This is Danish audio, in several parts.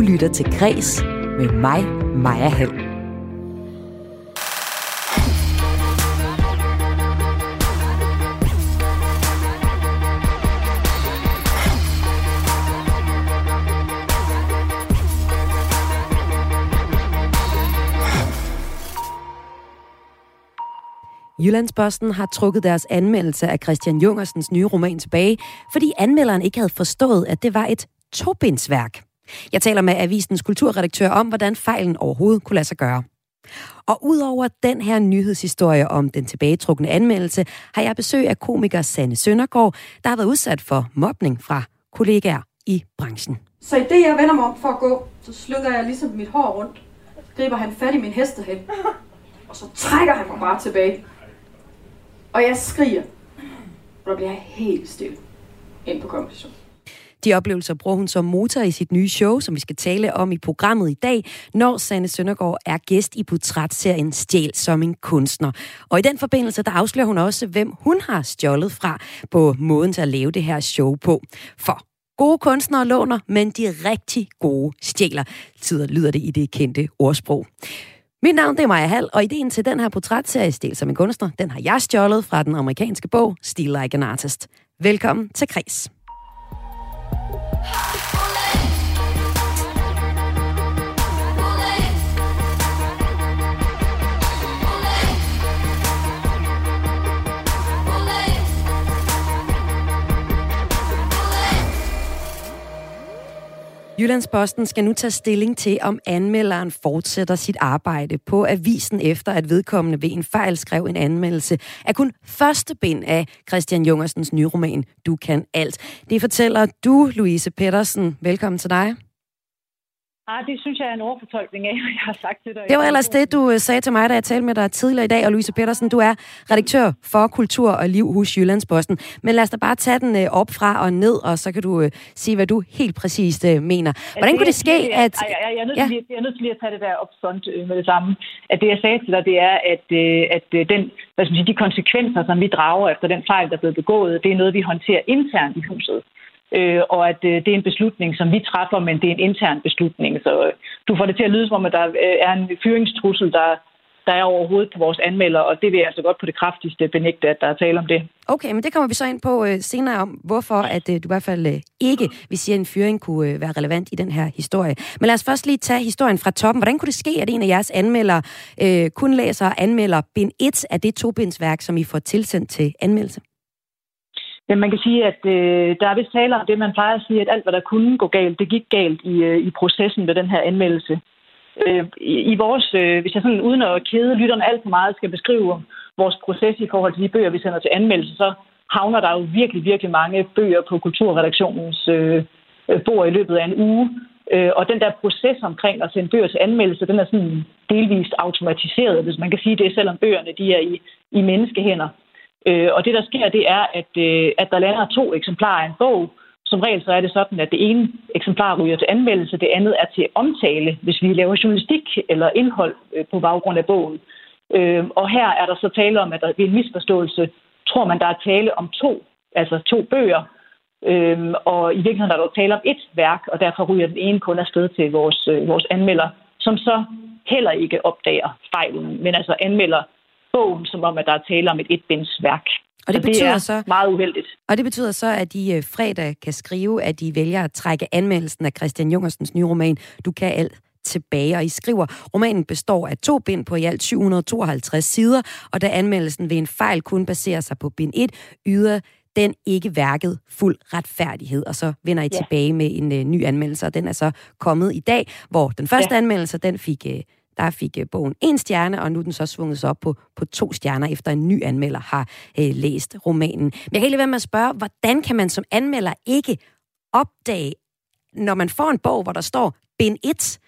lytter til Græs med mig, Maja Hall. Jyllandsposten har trukket deres anmeldelse af Christian Jungersens nye roman tilbage, fordi anmelderen ikke havde forstået, at det var et tobindsværk. Jeg taler med avisens kulturredaktør om, hvordan fejlen overhovedet kunne lade sig gøre. Og udover den her nyhedshistorie om den tilbagetrukne anmeldelse, har jeg besøg af komiker Sanne Søndergaard, der har været udsat for mobning fra kollegaer i branchen. Så i det, jeg vender mig om for at gå, så slukker jeg ligesom mit hår rundt. Griber han fat i min hestehæl. Og så trækker han mig bare tilbage. Og jeg skriger. Og der bliver jeg helt stille ind på komposition. De oplevelser bruger hun som motor i sit nye show, som vi skal tale om i programmet i dag, når Sanne Søndergaard er gæst i portrætserien Stjæl som en kunstner. Og i den forbindelse, der afslører hun også, hvem hun har stjålet fra på måden til at lave det her show på. For Gode kunstnere låner, men de rigtig gode stjæler, lyder det i det kendte ordsprog. Mit navn det er Maja Hall, og ideen til den her portrætserie Stil som en kunstner, den har jeg stjålet fra den amerikanske bog Steal Like an Artist. Velkommen til Kris. Ha! Jyllandsposten skal nu tage stilling til, om anmelderen fortsætter sit arbejde på avisen efter, at vedkommende ved en fejl skrev en anmeldelse af kun første bind af Christian Jungersens nye roman Du kan alt. Det fortæller du, Louise Pedersen. Velkommen til dig. Ah, det synes jeg er en overfortolkning af, hvad jeg har sagt til dig. Det var ellers det, du øh, sagde til mig, da jeg talte med dig tidligere i dag. Og Louise Pedersen, du er redaktør for Kultur og Liv hos Jyllandsposten. Men lad os da bare tage den øh, op fra og ned, og så kan du uh, sige, hvad du helt præcist mener. Hvordan det, kunne det ske, det, at... Jeg, jeg, jeg, er nødt ja. lige, jeg er nødt til lige at tage det der op front med det samme. At det, jeg sagde til dig, det er, at, at den, hvad skal man sige, de konsekvenser, som vi drager efter den fejl, der er blevet begået, det er noget, vi håndterer internt i huset øh, og at øh, det er en beslutning, som vi træffer, men det er en intern beslutning. Så øh, du får det til at lyde som om, at der øh, er en fyringstrussel, der, der er overhovedet på vores anmelder, og det vil jeg altså godt på det kraftigste benægte, at der er tale om det. Okay, men det kommer vi så ind på øh, senere om, hvorfor at øh, du i hvert fald øh, ikke vil sige, at en fyring kunne øh, være relevant i den her historie. Men lad os først lige tage historien fra toppen. Hvordan kunne det ske, at en af jeres anmelder øh, kun læser og anmelder bind 1 af det tobindsværk, som I får tilsendt til anmeldelse? Men man kan sige, at øh, der er vist tale om det, man plejer at sige, at alt, hvad der kunne gå galt, det gik galt i, øh, i processen ved den her anmeldelse. Øh, i, I vores, øh, hvis jeg sådan uden at kede lytterne alt for meget skal beskrive vores proces i forhold til de bøger, vi sender til anmeldelse, så havner der jo virkelig, virkelig mange bøger på kulturredaktionens øh, øh, bord i løbet af en uge. Øh, og den der proces omkring at sende bøger til anmeldelse, den er sådan delvist automatiseret, hvis man kan sige det, selvom bøgerne de er i, i menneskehænder. Øh, og det, der sker, det er, at, øh, at der lander to eksemplarer af en bog. Som regel så er det sådan, at det ene eksemplar ryger til anmeldelse, det andet er til omtale, hvis vi laver journalistik eller indhold øh, på baggrund af bogen. Øh, og her er der så tale om, at der ved en misforståelse tror man, der er tale om to, altså to bøger, Øhm, og i virkeligheden er der tale om et værk, og derfor ryger den ene kun afsted til vores, øh, vores anmelder, som så heller ikke opdager fejlen, men altså anmelder bogen, som om, at der er tale om et etbindsværk. Og det, betyder det er så, meget uheldigt. Og det betyder så, at de øh, fredag kan skrive, at de vælger at trække anmeldelsen af Christian Jungersens nye roman, Du kan alt tilbage, og I skriver, romanen består af to bind på i alt 752 sider, og da anmeldelsen ved en fejl kun baserer sig på bind 1, yder den ikke værket fuld retfærdighed, og så vender I ja. tilbage med en uh, ny anmeldelse, og den er så kommet i dag, hvor den første ja. anmeldelse, den fik uh, der fik øh, bogen en stjerne, og nu er den så svunget op på, på to stjerner, efter en ny anmelder har øh, læst romanen. Men jeg kan ikke være med at spørge, hvordan kan man som anmelder ikke opdage, når man får en bog, hvor der står bind 1,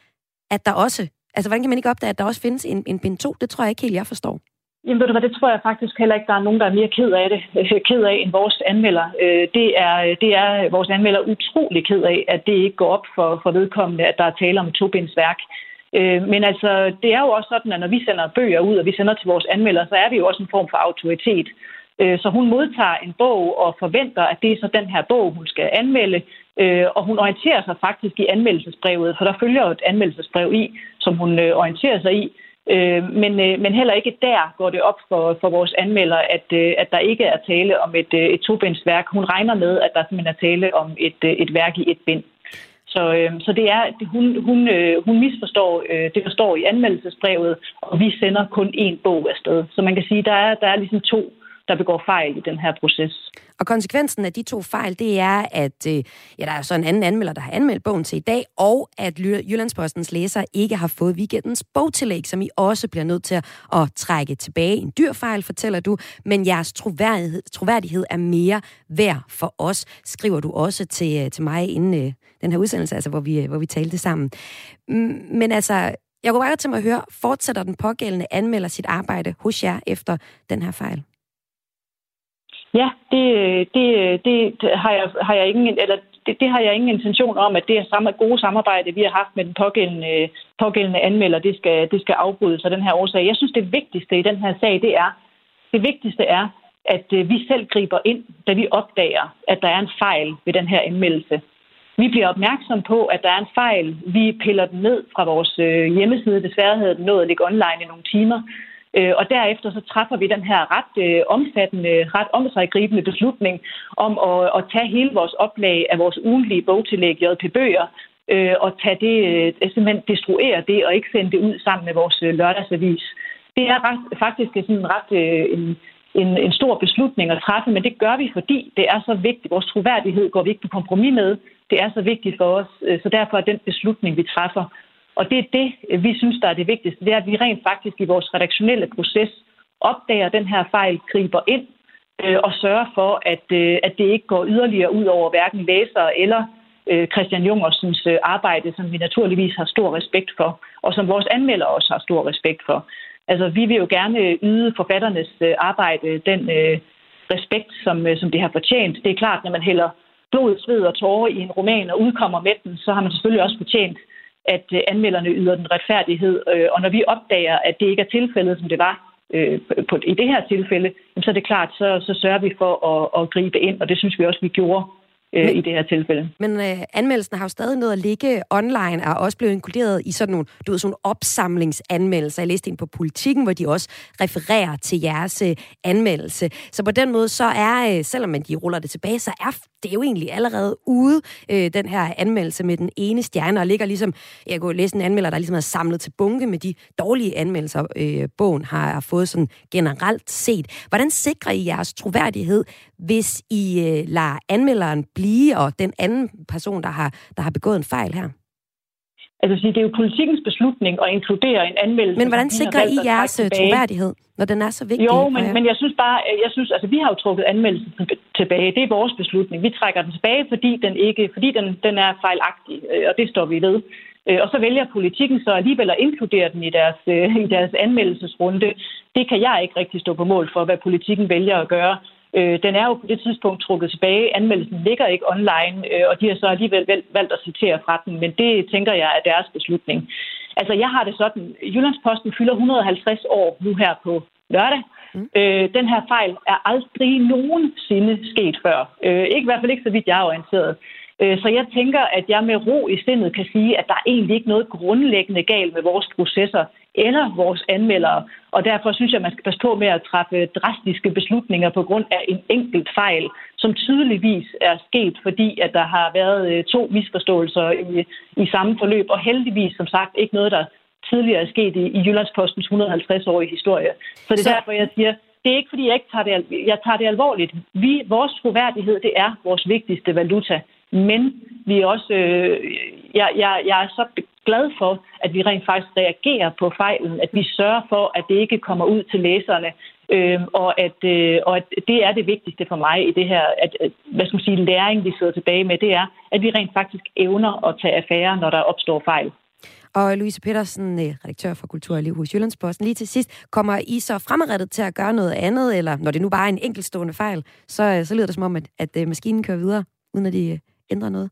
at der også, altså hvordan kan man ikke opdage, at der også findes en, en bind 2? Det tror jeg ikke helt, jeg forstår. Jamen ved du hvad, det tror jeg faktisk heller ikke, der er nogen, der er mere ked af det, øh, ked af end vores anmelder. Øh, det er, det er vores anmelder utrolig ked af, at det ikke går op for, for vedkommende, at der er tale om et tobindsværk. Øh, men altså, det er jo også sådan, at når vi sender bøger ud, og vi sender til vores anmeldere, så er vi jo også en form for autoritet. Øh, så hun modtager en bog og forventer, at det er så den her bog, hun skal anmelde. Øh, og hun orienterer sig faktisk i anmeldelsesbrevet, for der følger jo et anmeldelsesbrev i, som hun øh, orienterer sig i. Øh, men, øh, men heller ikke der går det op for, for vores anmelder, at, øh, at der ikke er tale om et, et tobindsværk. Hun regner med, at der simpelthen er tale om et, et værk i et bind. Så, øh, så det er, hun, hun, øh, hun misforstår øh, det, der står i anmeldelsesbrevet, og vi sender kun én bog afsted. Så man kan sige, der er, der er ligesom to der begår fejl i den her proces. Og konsekvensen af de to fejl, det er, at øh, ja, der er så en anden anmelder, der har anmeldt bogen til i dag, og at Jyllandspostens læser ikke har fået weekendens bogtillæg, som I også bliver nødt til at trække tilbage. En dyr fejl, fortæller du, men jeres troværdighed, troværdighed er mere værd for os, skriver du også til, øh, til mig inden øh, den her udsendelse, altså hvor vi, øh, hvor vi talte sammen. Men altså, jeg kunne bare til mig at høre, fortsætter den pågældende anmelder sit arbejde hos jer efter den her fejl? Ja, det, det, det har, jeg, har jeg ingen, eller det, det har jeg ingen intention om, at det er samme gode samarbejde, vi har haft med den pågældende, pågældende anmelder, det skal, det skal afbrydes af den her årsag. Jeg synes, det vigtigste i den her sag, det er, det vigtigste er, at øh, vi selv griber ind, da vi opdager, at der er en fejl ved den her anmeldelse. Vi bliver opmærksom på, at der er en fejl. Vi piller den ned fra vores øh, hjemmeside. Desværre havde den nået at ligge online i nogle timer. Øh, og derefter så træffer vi den her ret øh, omfattende, ret omsaggribende beslutning om at, at tage hele vores oplag af vores ugenlige bogtillæg JP Bøger øh, og tage det, øh, simpelthen destruere det og ikke sende det ud sammen med vores øh, lørdagsavis. Det er ret, faktisk sådan ret øh, en, en, en stor beslutning at træffe, men det gør vi, fordi det er så vigtigt. Vores troværdighed går vi ikke på kompromis med. Det er så vigtigt for os, så derfor er den beslutning, vi træffer, og det er det, vi synes, der er det vigtigste. Det er, at vi rent faktisk i vores redaktionelle proces opdager den her fejl, griber ind øh, og sørger for, at, øh, at det ikke går yderligere ud over hverken læsere eller øh, Christian Jungersens øh, arbejde, som vi naturligvis har stor respekt for, og som vores anmelder også har stor respekt for. Altså, vi vil jo gerne yde forfatternes øh, arbejde den øh, respekt, som, øh, som det har fortjent. Det er klart, når man hælder blod, sved og tårer i en roman og udkommer med den, så har man selvfølgelig også fortjent at øh, anmelderne yder den retfærdighed. Øh, og når vi opdager, at det ikke er tilfældet, som det var øh, på, i det her tilfælde, så er det klart, så, så sørger vi for at, at gribe ind, og det synes vi også, vi gjorde øh, men, i det her tilfælde. Men øh, anmeldelsen har jo stadig noget at ligge online, og er også blevet inkluderet i sådan nogle, du ved, sådan nogle opsamlingsanmeldelser. Jeg læste ind på politikken, hvor de også refererer til jeres øh, anmeldelse. Så på den måde, så er, øh, selvom man de ruller det tilbage, så er det jo egentlig allerede ude, øh, den her anmeldelse med den ene stjerne, og ligger ligesom, jeg kunne læse en anmelder, der ligesom er samlet til bunke med de dårlige anmeldelser, øh, bogen har, har fået sådan generelt set. Hvordan sikrer I jeres troværdighed, hvis I øh, lader anmelderen blive, og den anden person, der har, der har begået en fejl her? Altså, det er jo politikens beslutning at inkludere en anmeldelse. Men hvordan sikrer I jeres øh, troværdighed, når den er så vigtig? Jo, men, men jeg synes bare, jeg synes, altså, vi har jo trukket anmeldelsen tilbage. Det er vores beslutning. Vi trækker den tilbage, fordi den ikke, fordi den, den er fejlagtig, øh, og det står vi ved. Øh, og så vælger politikken så alligevel at inkludere den i deres, i deres anmeldelsesrunde. Det kan jeg ikke rigtig stå på mål for, hvad politikken vælger at gøre. Øh, den er jo på det tidspunkt trukket tilbage. Anmeldelsen ligger ikke online, øh, og de har så alligevel valgt at citere fra den, men det tænker jeg er deres beslutning. Altså, jeg har det sådan. Jyllandsposten fylder 150 år nu her på lørdag. Mm. Øh, den her fejl er aldrig nogensinde sket før. Øh, ikke i hvert fald ikke så vidt jeg er orienteret. Øh, så jeg tænker, at jeg med ro i sindet kan sige, at der er egentlig ikke noget grundlæggende galt med vores processer eller vores anmeldere. Og derfor synes jeg, at man skal passe på med at træffe drastiske beslutninger på grund af en enkelt fejl, som tydeligvis er sket, fordi at der har været øh, to misforståelser i, i samme forløb, og heldigvis som sagt ikke noget, der tidligere er sket i, i Jyllandspostens 150-årige historie. Så det er Så... derfor, jeg siger, det er ikke, fordi jeg ikke tager det, jeg tager det alvorligt. Vi, vores troværdighed, det er vores vigtigste valuta. Men vi er også, øh, jeg, jeg, jeg er så glad for, at vi rent faktisk reagerer på fejlen, at vi sørger for, at det ikke kommer ud til læserne, øh, og, at, øh, og at det er det vigtigste for mig i det her, at, hvad skal man sige, læring, vi sidder tilbage med, det er, at vi rent faktisk evner at tage affære, når der opstår fejl. Og Louise Petersen, øh, redaktør for Kultur og Liv hos Jyllandsposten, lige til sidst, kommer I så fremadrettet til at gøre noget andet, eller når det nu bare er en enkeltstående fejl, så, øh, så lyder det som om, at, at øh, maskinen kører videre, uden at de ændrer noget?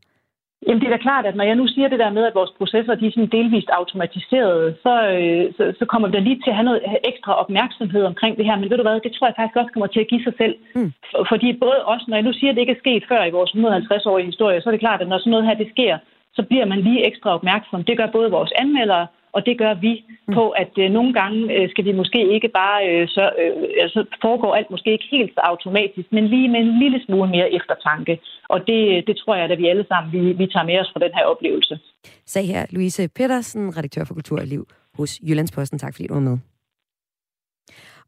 Jamen det er da klart, at når jeg nu siger det der med, at vores processer de er sådan delvist automatiserede, så, øh, så, så kommer vi da lige til at have noget ekstra opmærksomhed omkring det her. Men ved du hvad, det tror jeg faktisk også kommer til at give sig selv. Mm. For, fordi både os, når jeg nu siger, at det ikke er sket før i vores 150-årige historie, så er det klart, at når sådan noget her det sker, så bliver man lige ekstra opmærksom. Det gør både vores anmeldere, og det gør vi mm. på, at øh, nogle gange øh, skal vi måske ikke bare, øh, så, øh, altså foregår alt måske ikke helt så automatisk, men lige med en lille smule mere eftertanke. Og det, det tror jeg, at vi alle sammen vi, vi tager med os fra den her oplevelse. Sag her Louise Petersen, redaktør for Kultur og Liv hos Jyllandsposten. Tak fordi du var med.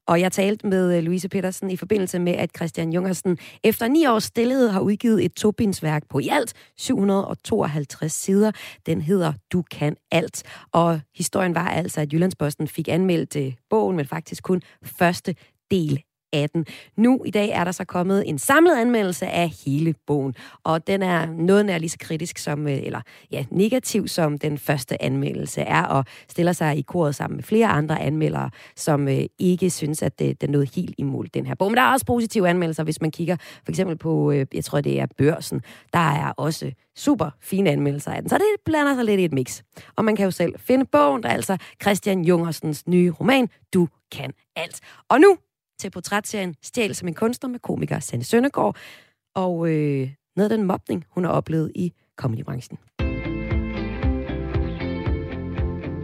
Og jeg talte med øh, Louise Petersen i forbindelse med, at Christian Jungersen efter ni års stillhed har udgivet et tobindsværk på i alt 752 sider. Den hedder Du kan alt. Og historien var altså, at Jyllandsposten fik anmeldt øh, bogen, men faktisk kun første del 18. Nu i dag er der så kommet en samlet anmeldelse af hele bogen, og den er noget nær lige så kritisk som, øh, eller ja, negativ som den første anmeldelse er, og stiller sig i koret sammen med flere andre anmeldere, som øh, ikke synes, at det, den nåede helt imod den her bog. Men der er også positive anmeldelser, hvis man kigger for eksempel på, øh, jeg tror det er Børsen, der er også super fine anmeldelser af den. Så det blander sig lidt i et mix. Og man kan jo selv finde bogen, der er altså Christian Jungersens nye roman, Du kan alt. Og nu til portrætserien Stjæl som en kunstner med komiker Sanne Søndergaard, og øh, noget af den mobning, hun har oplevet i comedybranchen.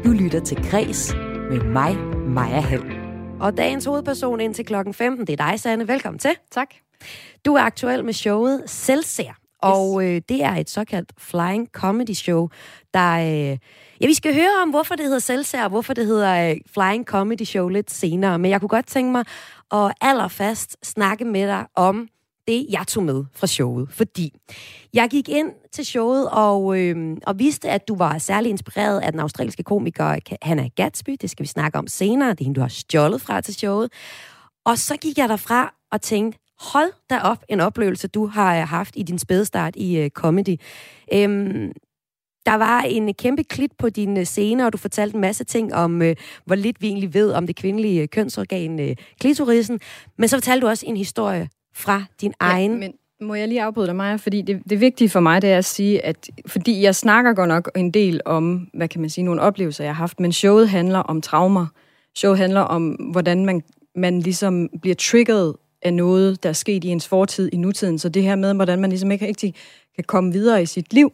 Du lytter til Græs med mig, Maja Hall. Og dagens hovedperson indtil klokken 15, det er dig, Sanne. Velkommen til. Tak. Du er aktuel med showet Selvser, og øh, det er et såkaldt flying comedy show, der... Øh, ja, vi skal høre om, hvorfor det hedder Selvser, og hvorfor det hedder øh, Flying Comedy Show lidt senere. Men jeg kunne godt tænke mig og allerførst snakke med dig om det, jeg tog med fra showet. Fordi jeg gik ind til showet og, øh, og vidste, at du var særlig inspireret af den australske komiker Hannah Gatsby. Det skal vi snakke om senere. Det er hende, du har stjålet fra til showet. Og så gik jeg derfra og tænkte, hold da op en oplevelse, du har øh, haft i din spædestart i øh, comedy. Øhm, der var en kæmpe klit på dine scener, og du fortalte en masse ting om, øh, hvor lidt vi egentlig ved om det kvindelige kønsorgan, øh, klitorisen. Men så fortalte du også en historie fra din ja, egen... Men må jeg lige afbryde dig, Maja? Fordi det, det vigtige for mig, det er at sige, at fordi jeg snakker godt nok en del om, hvad kan man sige, nogle oplevelser, jeg har haft, men showet handler om traumer. Showet handler om, hvordan man, man ligesom bliver triggeret af noget, der er sket i ens fortid, i nutiden. Så det her med, hvordan man ligesom ikke rigtig kan komme videre i sit liv.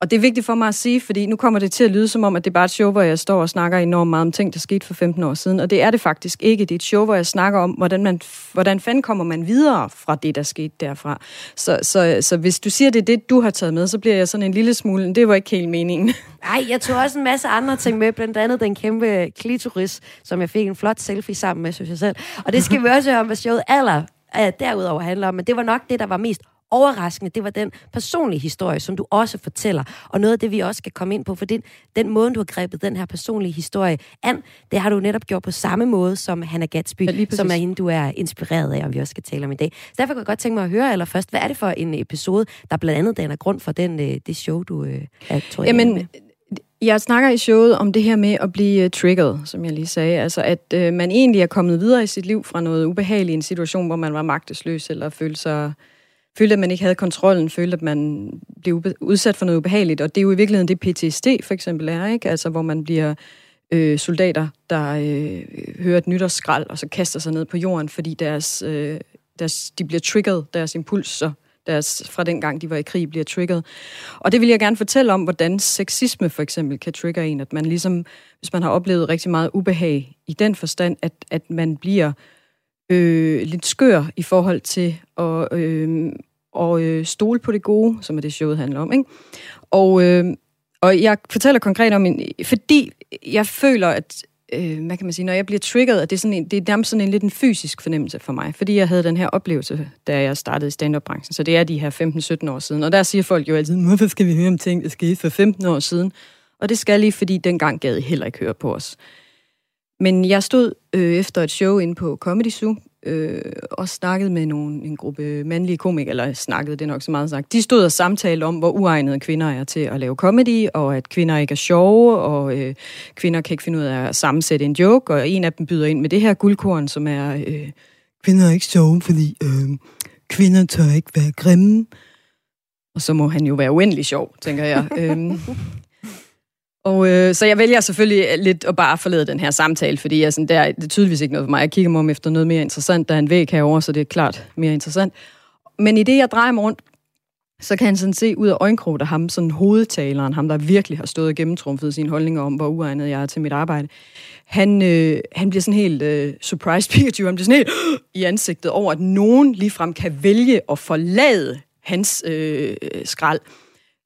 Og det er vigtigt for mig at sige, fordi nu kommer det til at lyde som om, at det er bare et show, hvor jeg står og snakker enormt meget om ting, der skete for 15 år siden. Og det er det faktisk ikke. Det er et show, hvor jeg snakker om, hvordan, man, hvordan fanden kommer man videre fra det, der skete derfra. Så, så, så hvis du siger, det er det, du har taget med, så bliver jeg sådan en lille smule, det var ikke helt meningen. Nej, jeg tog også en masse andre ting med, blandt andet den kæmpe klitoris, som jeg fik en flot selfie sammen med, synes jeg selv. Og det skal vi også høre om, hvad showet aller øh, derudover handler om. Men det var nok det, der var mest overraskende, det var den personlige historie, som du også fortæller. Og noget af det, vi også skal komme ind på, for den, den måde, du har grebet den her personlige historie an, det har du netop gjort på samme måde som Hannah Gatsby, ja, som er hende, du er inspireret af, og vi også skal tale om i dag. Så derfor kan jeg godt tænke mig at høre allerførst, hvad er det for en episode, der blandt andet danner grund for den, øh, det show, du øh, er tror Jamen, med? Jeg snakker i showet om det her med at blive uh, triggered, som jeg lige sagde. Altså, at uh, man egentlig er kommet videre i sit liv fra noget ubehageligt, en situation, hvor man var magtesløs, eller følte sig følte, at man ikke havde kontrollen, følte, at man blev udsat for noget ubehageligt. Og det er jo i virkeligheden det PTSD for eksempel er, ikke? Altså, hvor man bliver øh, soldater, der øh, hører et nytårsskrald, og så kaster sig ned på jorden, fordi deres, øh, deres, de bliver trigget, deres impulser deres, fra den gang, de var i krig, bliver trigget. Og det vil jeg gerne fortælle om, hvordan sexisme for eksempel kan trigge en, at man ligesom, hvis man har oplevet rigtig meget ubehag i den forstand, at, at man bliver øh, øh, lidt skør i forhold til at, øh, og øh, stole på det gode, som er det showet handler om. Ikke? Og, øh, og jeg fortæller konkret om en... Fordi jeg føler, at øh, hvad kan man sige, når jeg bliver trigget, at det er, sådan en, det er nærmest sådan en lidt en fysisk fornemmelse for mig, fordi jeg havde den her oplevelse, da jeg startede i stand-up-branchen, så det er de her 15-17 år siden, og der siger folk jo altid, hvorfor skal vi høre om ting, der skete for 15 år siden? Og det skal lige, fordi dengang gad I heller ikke høre på os. Men jeg stod øh, efter et show inde på Comedy Zoo, øh, og snakkede med nogle, en gruppe mandlige komikere, eller snakkede det nok så meget sagt. De stod og samtalte om, hvor uegnede kvinder er til at lave comedy, og at kvinder ikke er sjove, og øh, kvinder kan ikke finde ud af at sammensætte en joke, og en af dem byder ind med det her guldkorn, som er, øh, kvinder er ikke sjove, fordi øh, kvinder tør ikke være grimme. Og så må han jo være uendelig sjov, tænker jeg. øhm, og øh, så jeg vælger selvfølgelig øh, lidt at bare forlade den her samtale, fordi jeg sådan, der, det er tydeligvis ikke noget for mig. Jeg kigger mig om efter noget mere interessant. Der er en væg herovre, så det er klart mere interessant. Men i det, jeg drejer mig rundt, så kan han sådan se ud af øjenkroget af ham, sådan hovedtaleren, ham der virkelig har stået og gennemtrumfet sine holdninger om, hvor uegnet jeg er til mit arbejde. Han, øh, han bliver sådan helt øh, surprised Pikachu, han bliver sådan helt øh, i ansigtet over, at nogen ligefrem kan vælge at forlade hans øh, skrald.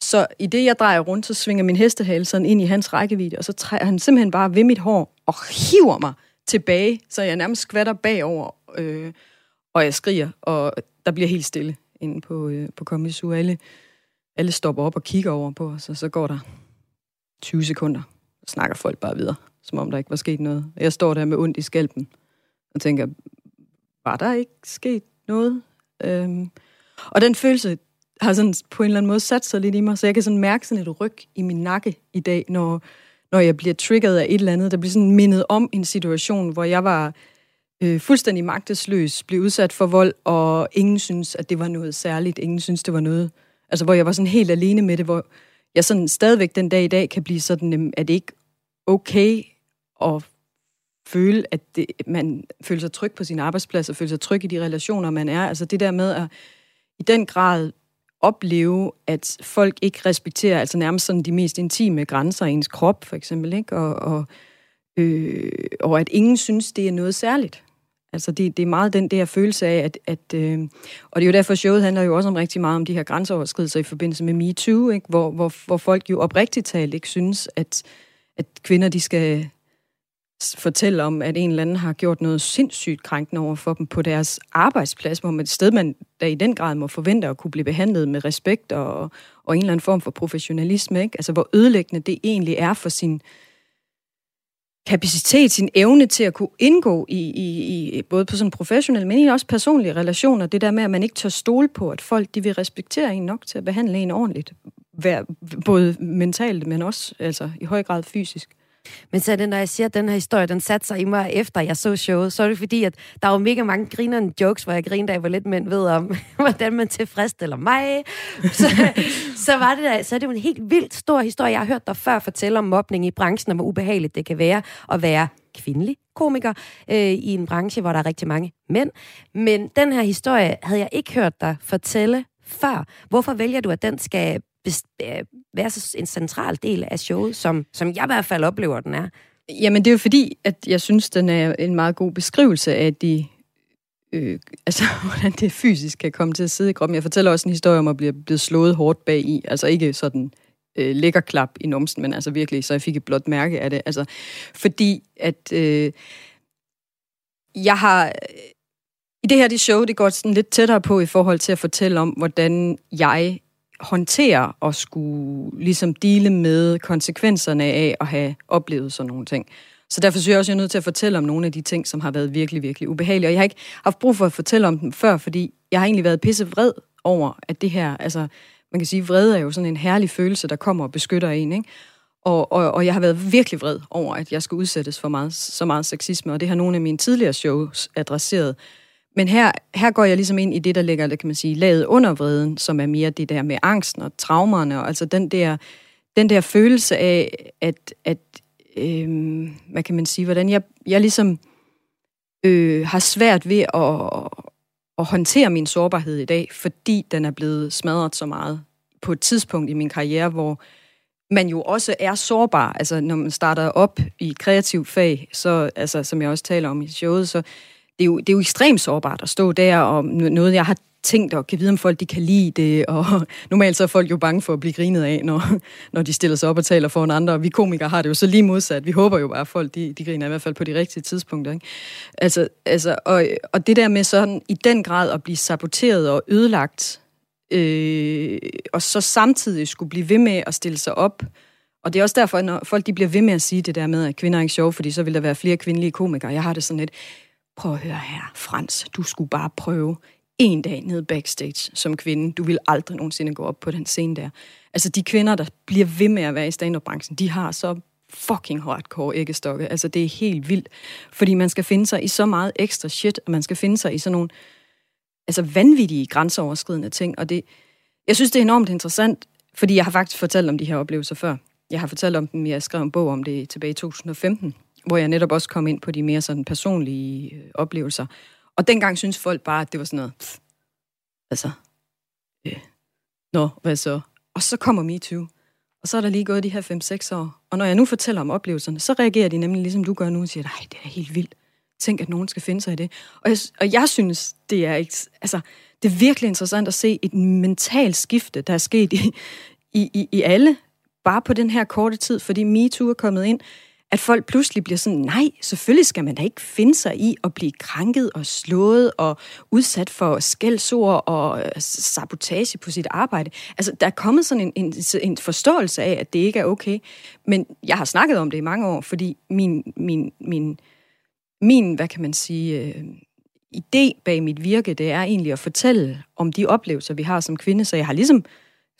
Så i det, jeg drejer rundt, så svinger min hestehale sådan ind i hans rækkevidde, og så træder han simpelthen bare ved mit hår og hiver mig tilbage, så jeg nærmest skvatter bagover, øh, og jeg skriger, og der bliver helt stille inde på, øh, på Comedy Zoo. Alle, alle stopper op og kigger over på os, og så går der 20 sekunder, og snakker folk bare videre, som om der ikke var sket noget. Jeg står der med ondt i skalpen, og tænker, var der ikke sket noget? Øhm, og den følelse har sådan på en eller anden måde sat sig lidt i mig, så jeg kan sådan mærke sådan et ryg i min nakke i dag, når, når jeg bliver triggeret af et eller andet, der bliver sådan mindet om en situation, hvor jeg var øh, fuldstændig magtesløs, blev udsat for vold, og ingen synes, at det var noget særligt. Ingen synes, det var noget... Altså, hvor jeg var sådan helt alene med det, hvor jeg sådan stadigvæk den dag i dag kan blive sådan, at det ikke okay at føle, at det, man føler sig tryg på sin arbejdsplads, og føler sig tryg i de relationer, man er. Altså det der med at i den grad opleve, at folk ikke respekterer altså nærmest sådan de mest intime grænser i ens krop, for eksempel, ikke? Og, og, øh, og at ingen synes, det er noget særligt. Altså det, det er meget den der følelse af, at, at øh, og det er jo derfor, showet handler jo også om rigtig meget om de her grænseoverskridelser i forbindelse med MeToo, ikke? Hvor, hvor, hvor folk jo oprigtigt talt ikke synes, at, at kvinder de skal fortælle om, at en eller anden har gjort noget sindssygt krænkende over for dem på deres arbejdsplads, hvor man et sted, man der i den grad må forvente at kunne blive behandlet med respekt og, og en eller anden form for professionalisme. Ikke? Altså hvor ødelæggende det egentlig er for sin, kapacitet, sin evne til at kunne indgå i, i, i både på sådan professionelle, men også personlige relationer. Det der med, at man ikke tør stole på, at folk de vil respektere en nok til at behandle en ordentligt. Både mentalt, men også altså, i høj grad fysisk. Men så den, når jeg siger, at den her historie, den satte sig i mig efter jeg så showet, så er det fordi, at der var mega mange grinerende jokes, hvor jeg grinede af, hvor lidt mænd ved om, hvordan man tilfredsstiller mig. Så, så, var det der, så er det jo en helt vildt stor historie. Jeg har hørt dig før fortælle om mobning i branchen, og hvor ubehageligt det kan være at være kvindelig komiker øh, i en branche, hvor der er rigtig mange mænd. Men den her historie havde jeg ikke hørt dig fortælle før. Hvorfor vælger du, at den skal Øh, være så en central del af showet, som, som jeg i hvert fald oplever, den er? Jamen, det er jo fordi, at jeg synes, den er en meget god beskrivelse af de øh, altså, hvordan det fysisk kan komme til at sidde i kroppen. Jeg fortæller også en historie om at blive blevet slået hårdt bag i. Altså ikke sådan øh, lækker klap i numsen, men altså virkelig, så jeg fik et blot mærke af det. Altså, fordi at øh, jeg har... Øh, I det her det show, det går sådan lidt tættere på i forhold til at fortælle om, hvordan jeg håndtere og skulle ligesom dele med konsekvenserne af at have oplevet sådan nogle ting. Så derfor synes jeg også, at jeg er nødt til at fortælle om nogle af de ting, som har været virkelig, virkelig ubehagelige. Og jeg har ikke haft brug for at fortælle om dem før, fordi jeg har egentlig været pisse vred over, at det her, altså man kan sige, vrede er jo sådan en herlig følelse, der kommer og beskytter en, ikke? Og, og, og jeg har været virkelig vred over, at jeg skulle udsættes for meget, så meget sexisme, og det har nogle af mine tidligere shows adresseret. Men her, her går jeg ligesom ind i det, der ligger, kan man sige, laget under vreden, som er mere det der med angsten og traumerne, og altså den der, den der følelse af, at, at øhm, hvad kan man sige, hvordan jeg, jeg ligesom øh, har svært ved at, at håndtere min sårbarhed i dag, fordi den er blevet smadret så meget på et tidspunkt i min karriere, hvor man jo også er sårbar. Altså, når man starter op i et kreativt fag, så, altså, som jeg også taler om i showet, så det er, jo, det er jo ekstremt sårbart at stå der, og noget, jeg har tænkt og kan vide, om folk de kan lide det, og normalt så er folk jo bange for at blive grinet af, når, når de stiller sig op og taler foran andre, og vi komikere har det jo så lige modsat. Vi håber jo bare, at folk de, de griner i hvert fald på de rigtige tidspunkter. Ikke? Altså, altså, og, og det der med sådan i den grad at blive saboteret og ødelagt, øh, og så samtidig skulle blive ved med at stille sig op, og det er også derfor, når folk de bliver ved med at sige det der med, at kvinder er ikke sjove, fordi så vil der være flere kvindelige komikere. Jeg har det sådan lidt, prøv at høre her, Frans, du skulle bare prøve en dag ned backstage som kvinde. Du vil aldrig nogensinde gå op på den scene der. Altså de kvinder, der bliver ved med at være i stand-up-branchen, de har så fucking hardcore æggestokke. Altså det er helt vildt. Fordi man skal finde sig i så meget ekstra shit, og man skal finde sig i sådan nogle altså vanvittige grænseoverskridende ting. Og det, Jeg synes, det er enormt interessant, fordi jeg har faktisk fortalt om de her oplevelser før. Jeg har fortalt om dem, jeg skrev en bog om det tilbage i 2015, hvor jeg netop også kom ind på de mere sådan personlige øh, oplevelser. Og dengang synes folk bare, at det var sådan noget, pff, altså, øh, nå, hvad så? Og så kommer MeToo. Og så er der lige gået de her 5-6 år. Og når jeg nu fortæller om oplevelserne, så reagerer de nemlig ligesom du gør nu og siger, nej, det er helt vildt. Tænk, at nogen skal finde sig i det. Og jeg, og jeg synes, det er, ikke, altså, det er virkelig interessant at se et mentalt skifte, der er sket i, i, i, i alle, bare på den her korte tid, fordi MeToo er kommet ind at folk pludselig bliver sådan, nej, selvfølgelig skal man da ikke finde sig i at blive krænket og slået og udsat for skældsord og øh, sabotage på sit arbejde. Altså, der er kommet sådan en, en, en forståelse af, at det ikke er okay. Men jeg har snakket om det i mange år, fordi min, min, min, min hvad kan man sige, øh, idé bag mit virke, det er egentlig at fortælle om de oplevelser, vi har som kvinde. Så jeg har ligesom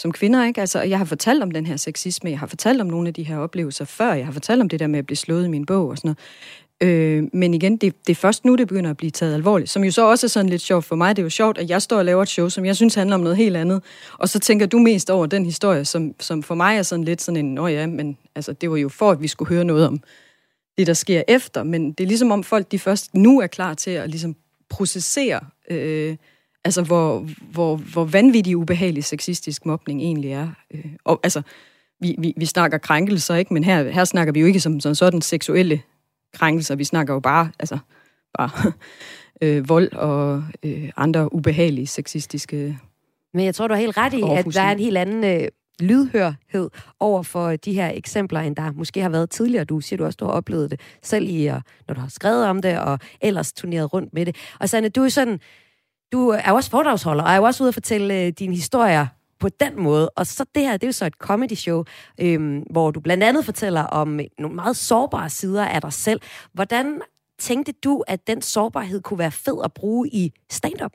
som kvinder, ikke? Altså, jeg har fortalt om den her sexisme, jeg har fortalt om nogle af de her oplevelser før, jeg har fortalt om det der med at blive slået i min bog og sådan noget. Øh, men igen, det, det er først nu, det begynder at blive taget alvorligt. Som jo så også er sådan lidt sjovt for mig. Det er jo sjovt, at jeg står og laver et show, som jeg synes handler om noget helt andet. Og så tænker du mest over den historie, som, som for mig er sådan lidt sådan en, nå ja, men altså, det var jo for, at vi skulle høre noget om det, der sker efter. Men det er ligesom om folk, de først nu er klar til at ligesom processere øh, Altså, hvor, hvor, hvor vanvittig ubehagelig sexistisk mobning egentlig er. Øh, og, altså, vi, vi, vi snakker krænkelser, ikke? Men her, her snakker vi jo ikke som, som sådan seksuelle krænkelser. Vi snakker jo bare, altså, bare øh, vold og øh, andre ubehagelige sexistiske Men jeg tror, du har helt ret i, at der er en helt anden øh, lydhørhed over for de her eksempler, end der måske har været tidligere. Du siger du også, du har oplevet det selv i, når du har skrevet om det, og ellers turneret rundt med det. Og Sanne, du er sådan du er jo også foredragsholder, og er jo også ude at fortælle øh, dine historier på den måde. Og så det her, det er jo så et comedy show, øhm, hvor du blandt andet fortæller om øh, nogle meget sårbare sider af dig selv. Hvordan tænkte du, at den sårbarhed kunne være fed at bruge i stand-up?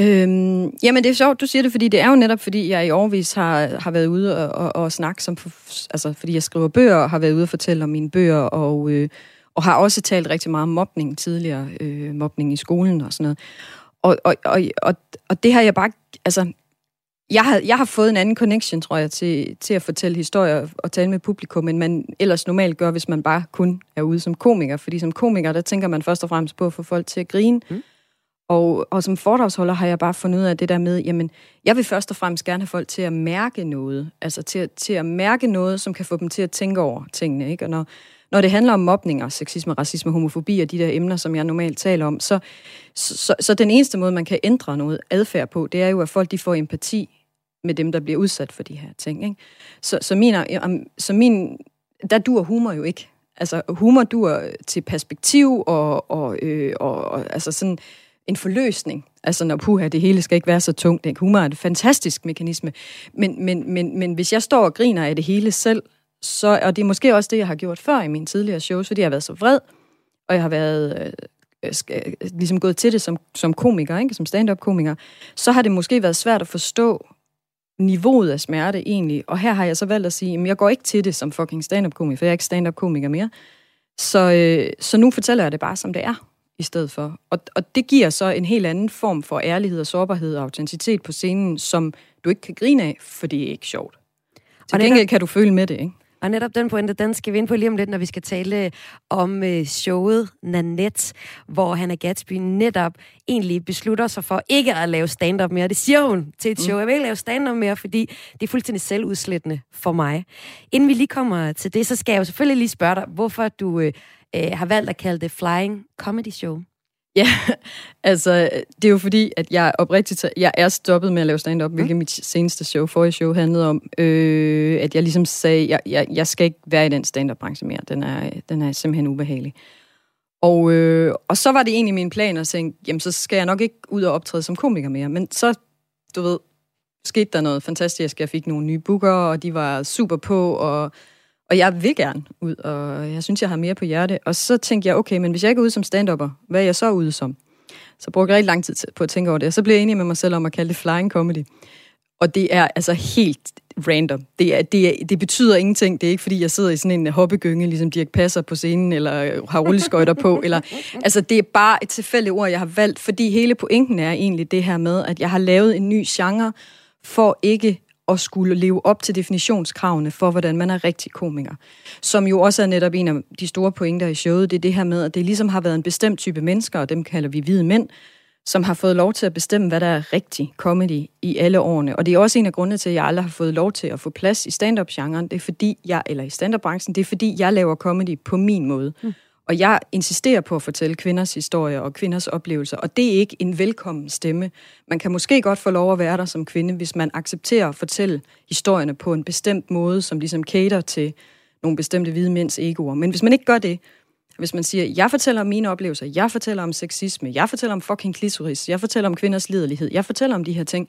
Øhm, jamen, det er sjovt, du siger det, fordi det er jo netop, fordi jeg i årvis har, har været ude og, og, og snakke, som, altså, fordi jeg skriver bøger, og har været ude og fortælle om mine bøger, og, øh, og har også talt rigtig meget om mobning tidligere, øh, mobning i skolen og sådan noget. Og, og, og, og, og det har jeg bare... Altså, jeg har, jeg har fået en anden connection, tror jeg, til, til at fortælle historier og tale med publikum, end man ellers normalt gør, hvis man bare kun er ude som komiker. Fordi som komiker, der tænker man først og fremmest på at få folk til at grine. Mm. Og, og som foredragsholder har jeg bare fundet ud af det der med, jamen, jeg vil først og fremmest gerne have folk til at mærke noget. Altså til, til at mærke noget, som kan få dem til at tænke over tingene. Ikke? Og når, når det handler om mobning sexisme, racisme, homofobi og de der emner, som jeg normalt taler om, så, så, så den eneste måde, man kan ændre noget adfærd på, det er jo, at folk de får empati med dem, der bliver udsat for de her ting. Ikke? Så, så, min, så min, der dur humor jo ikke. Altså humor dur til perspektiv og, og, øh, og, og altså sådan en forløsning. Altså når puha, det hele skal ikke være så tungt. Ikke? Humor er en fantastisk mekanisme. Men, men, men, men hvis jeg står og griner af det hele selv, så, og det er måske også det, jeg har gjort før i mine tidligere shows, fordi jeg har været så vred, og jeg har været øh, skal, ligesom gået til det som, som komiker, ikke? som stand-up-komiker, så har det måske været svært at forstå niveauet af smerte egentlig. Og her har jeg så valgt at sige, at jeg går ikke til det som fucking stand-up-komiker, for jeg er ikke stand-up-komiker mere. Så, øh, så nu fortæller jeg det bare, som det er i stedet for. Og, og det giver så en helt anden form for ærlighed og sårbarhed og autenticitet på scenen, som du ikke kan grine af, for det er ikke sjovt. Til og gengæld kan du føle med det, ikke? Og netop den pointe, den skal vi ind på lige om lidt, når vi skal tale om øh, showet Nanette, hvor Hannah Gatsby netop egentlig beslutter sig for ikke at lave stand-up mere. Det siger hun til et show. Mm. Jeg vil ikke lave stand-up mere, fordi det er fuldstændig selvudslættende for mig. Inden vi lige kommer til det, så skal jeg jo selvfølgelig lige spørge dig, hvorfor du øh, øh har valgt at kalde det Flying Comedy Show. Ja, altså, det er jo fordi, at jeg oprigtigt, jeg er stoppet med at lave stand-up, mm. hvilket mit seneste show, forrige show, handlede om, øh, at jeg ligesom sagde, jeg, jeg, jeg skal ikke være i den stand-up-branche mere. Den er, den er simpelthen ubehagelig. Og, øh, og så var det egentlig min plan at tænke, jamen så skal jeg nok ikke ud og optræde som komiker mere. Men så, du ved, skete der noget fantastisk. Jeg fik nogle nye booker, og de var super på, og og jeg vil gerne ud, og jeg synes, jeg har mere på hjerte. Og så tænkte jeg, okay, men hvis jeg ikke er ude som stand hvad er jeg så ude som? Så brugte jeg rigtig lang tid på at tænke over det. Og så blev jeg enig med mig selv om at kalde det flying comedy. Og det er altså helt random. Det, er, det, er, det betyder ingenting. Det er ikke, fordi jeg sidder i sådan en hoppegynge, ligesom Dirk Passer på scenen, eller har rulleskøjter på. Eller, altså, det er bare et tilfældigt ord, jeg har valgt, fordi hele pointen er egentlig det her med, at jeg har lavet en ny genre for ikke at skulle leve op til definitionskravene for, hvordan man er rigtig komiker. Som jo også er netop en af de store pointer i showet, det er det her med, at det ligesom har været en bestemt type mennesker, og dem kalder vi hvide mænd, som har fået lov til at bestemme, hvad der er rigtig comedy i alle årene. Og det er også en af grundene til, at jeg aldrig har fået lov til at få plads i stand-up-genren. Det er fordi jeg, eller i stand-up-branchen, det er fordi, jeg laver comedy på min måde. Mm. Og jeg insisterer på at fortælle kvinders historier og kvinders oplevelser, og det er ikke en velkommen stemme. Man kan måske godt få lov at være der som kvinde, hvis man accepterer at fortælle historierne på en bestemt måde, som ligesom cater til nogle bestemte hvide mænds egoer. Men hvis man ikke gør det, hvis man siger, jeg fortæller om mine oplevelser, jeg fortæller om sexisme, jeg fortæller om fucking klitoris, jeg fortæller om kvinders liderlighed, jeg fortæller om de her ting,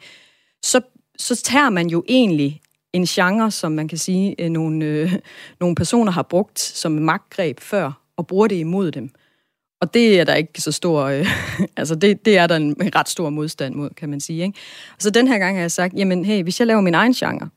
så, så tager man jo egentlig en genre, som man kan sige, øh, nogle, øh, nogle personer har brugt som magtgreb før, og bruger det imod dem. Og det er der ikke så stor, øh, altså det, det er der en ret stor modstand mod, kan man sige. Ikke? Så den her gang har jeg sagt, jamen hey, hvis jeg laver min egen genre,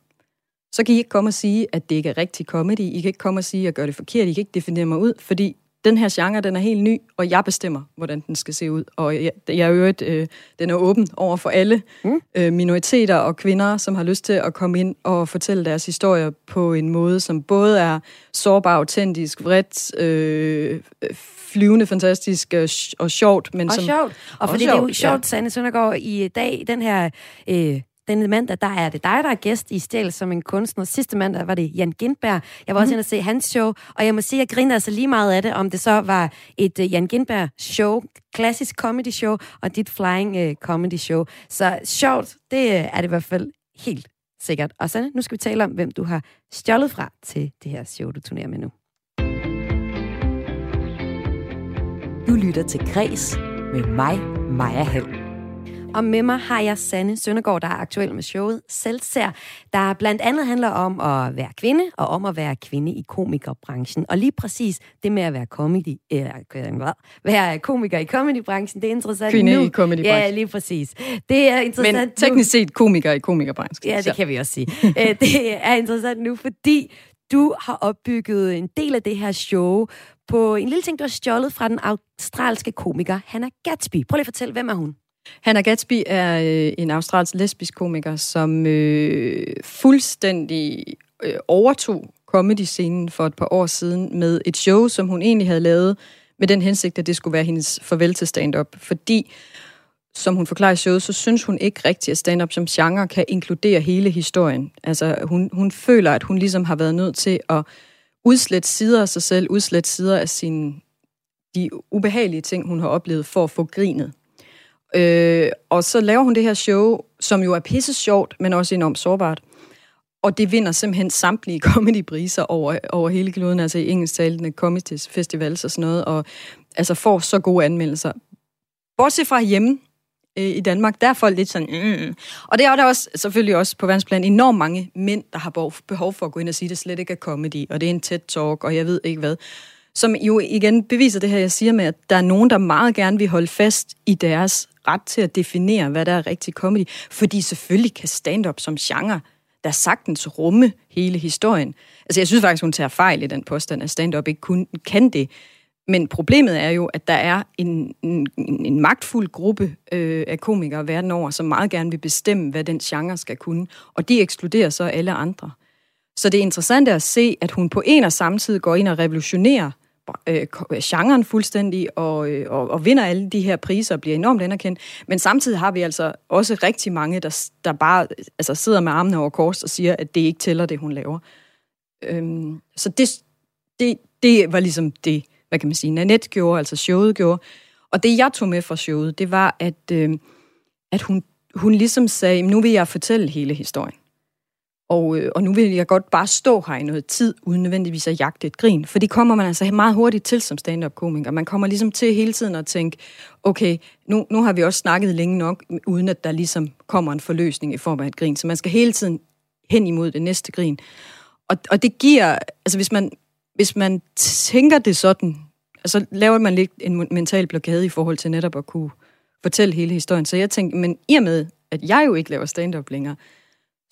så kan I ikke komme og sige, at det ikke er rigtig comedy. I kan ikke komme og sige, at jeg gør det forkert. I kan ikke definere mig ud, fordi den her genre, den er helt ny, og jeg bestemmer, hvordan den skal se ud. Og jeg, jeg øvrigt, øh, den er åben over for alle mm. øh, minoriteter og kvinder, som har lyst til at komme ind og fortælle deres historier på en måde, som både er sårbar, autentisk, vredt, øh, flyvende, fantastisk øh, og sjovt. Men og som, sjovt. Og fordi det er jo sjovt, ja. Sanne Søndergaard, i dag, den her... Øh, denne mandag, der er det dig, der er gæst i Stjæl som en kunstner. Sidste mandag var det Jan Gindberg. Jeg var også mm. inde og se hans show, og jeg må sige, at jeg griner altså lige meget af det, om det så var et uh, Jan Gindberg-show, klassisk comedy-show, og dit flying uh, comedy-show. Så sjovt, det uh, er det i hvert fald helt sikkert. Og så nu skal vi tale om, hvem du har stjålet fra til det her show, du turnerer med nu. Du lytter til Græs med mig, Maja Hall. Og med mig har jeg Sanne Søndergaard, der er aktuel med showet Selvsær, der blandt andet handler om at være kvinde og om at være kvinde i komikerbranchen. Og lige præcis det med at være comedy, hvad, være komiker i comedybranchen, det er interessant Kvinde nu. i comedybranchen. Ja, lige præcis. Det er interessant Men teknisk set komiker i komikerbranchen. Ja, det kan vi også sige. Øh, det er interessant nu, fordi du har opbygget en del af det her show på en lille ting, du har stjålet fra den australske komiker Hannah Gatsby. Prøv lige at fortælle, hvem er hun? Hannah Gatsby er øh, en australsk lesbisk komiker, som øh, fuldstændig øh, overtog comedy-scenen for et par år siden med et show, som hun egentlig havde lavet med den hensigt, at det skulle være hendes farvel til stand-up. Fordi, som hun forklarer i showet, så synes hun ikke rigtigt, at stand-up som genre kan inkludere hele historien. Altså, hun, hun føler, at hun ligesom har været nødt til at udslætte sider af sig selv, udslætte sider af sine, de ubehagelige ting, hun har oplevet, for at få grinet. Øh, og så laver hun det her show, som jo er pisse sjovt, men også enormt sårbart. Og det vinder simpelthen samtlige comedypriser over, over hele kloden, altså i engelsktalende comedy festivals og sådan noget, og altså får så gode anmeldelser. Bortset fra hjemme øh, i Danmark, der er folk lidt sådan, mm. og det er der også selvfølgelig også på verdensplan enormt mange mænd, der har behov for at gå ind og sige, at det slet ikke er comedy, og det er en tæt talk, og jeg ved ikke hvad som jo igen beviser det her, jeg siger med, at der er nogen, der meget gerne vil holde fast i deres ret til at definere, hvad der er rigtig comedy. Fordi selvfølgelig kan stand-up som genre der sagtens rumme hele historien. Altså jeg synes faktisk, hun tager fejl i den påstand, at stand-up ikke kun kan det. Men problemet er jo, at der er en, en, en magtfuld gruppe øh, af komikere verden over, som meget gerne vil bestemme, hvad den genre skal kunne. Og de ekskluderer så alle andre. Så det er interessant at se, at hun på en og samme tid går ind og revolutionerer Øh, øh, genren fuldstændig og, øh, og, og vinder alle de her priser og bliver enormt anerkendt. Men samtidig har vi altså også rigtig mange, der, der bare altså, sidder med armene over kors og siger, at det ikke tæller det, hun laver. Øhm, så det, det, det var ligesom det, hvad kan man sige, Nanette gjorde, altså showet gjorde. Og det, jeg tog med fra showet, det var, at, øh, at hun, hun ligesom sagde, nu vil jeg fortælle hele historien. Og, øh, og nu vil jeg godt bare stå her i noget tid, uden nødvendigvis at jagte et grin. For det kommer man altså meget hurtigt til som stand-up-komiker. Man kommer ligesom til hele tiden at tænke, okay, nu, nu har vi også snakket længe nok, uden at der ligesom kommer en forløsning i form af et grin. Så man skal hele tiden hen imod det næste grin. Og, og det giver, altså hvis man, hvis man tænker det sådan, så laver man lidt en mental blokade i forhold til netop at kunne fortælle hele historien. Så jeg tænkte, men i og med, at jeg jo ikke laver stand-up længere,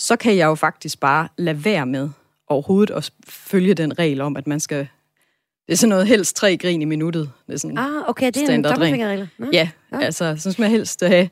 så kan jeg jo faktisk bare lade være med overhovedet at følge den regel om, at man skal... Det er sådan noget helst tre grin i minuttet. Det er sådan ah, okay, det er en tommelfingerregel. Ja, ja, altså, så skal man helst have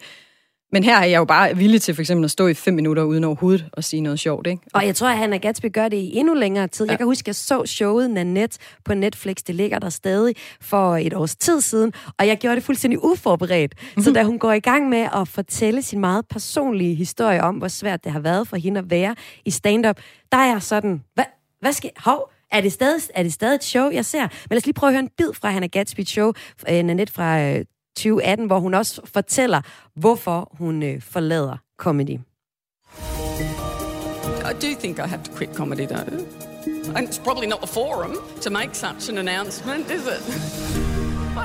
Men her er jeg jo bare villig til for eksempel at stå i fem minutter uden overhovedet at sige noget sjovt, ikke? Og jeg tror, at Hannah Gatsby gør det i endnu længere tid. Ja. Jeg kan huske, at jeg så showet Nanette på Netflix. Det ligger der stadig for et års tid siden. Og jeg gjorde det fuldstændig uforberedt. Mm-hmm. Så mhm. da hun går i gang med at fortælle sin meget personlige historie om, hvor svært det har været for hende at være i stand-up, der er jeg sådan, hvad, hvad skal... Hov, er det, stadig, er det stadig et show, jeg ser? Men lad os lige prøve at høre en bid fra Hannah Gatsby's show, øh, Nanette fra 2018, hvor hun også fortæller, hvorfor hun øh, forlader comedy. I do think I have to quit comedy, though. And it's probably not the forum to make such an announcement, is it?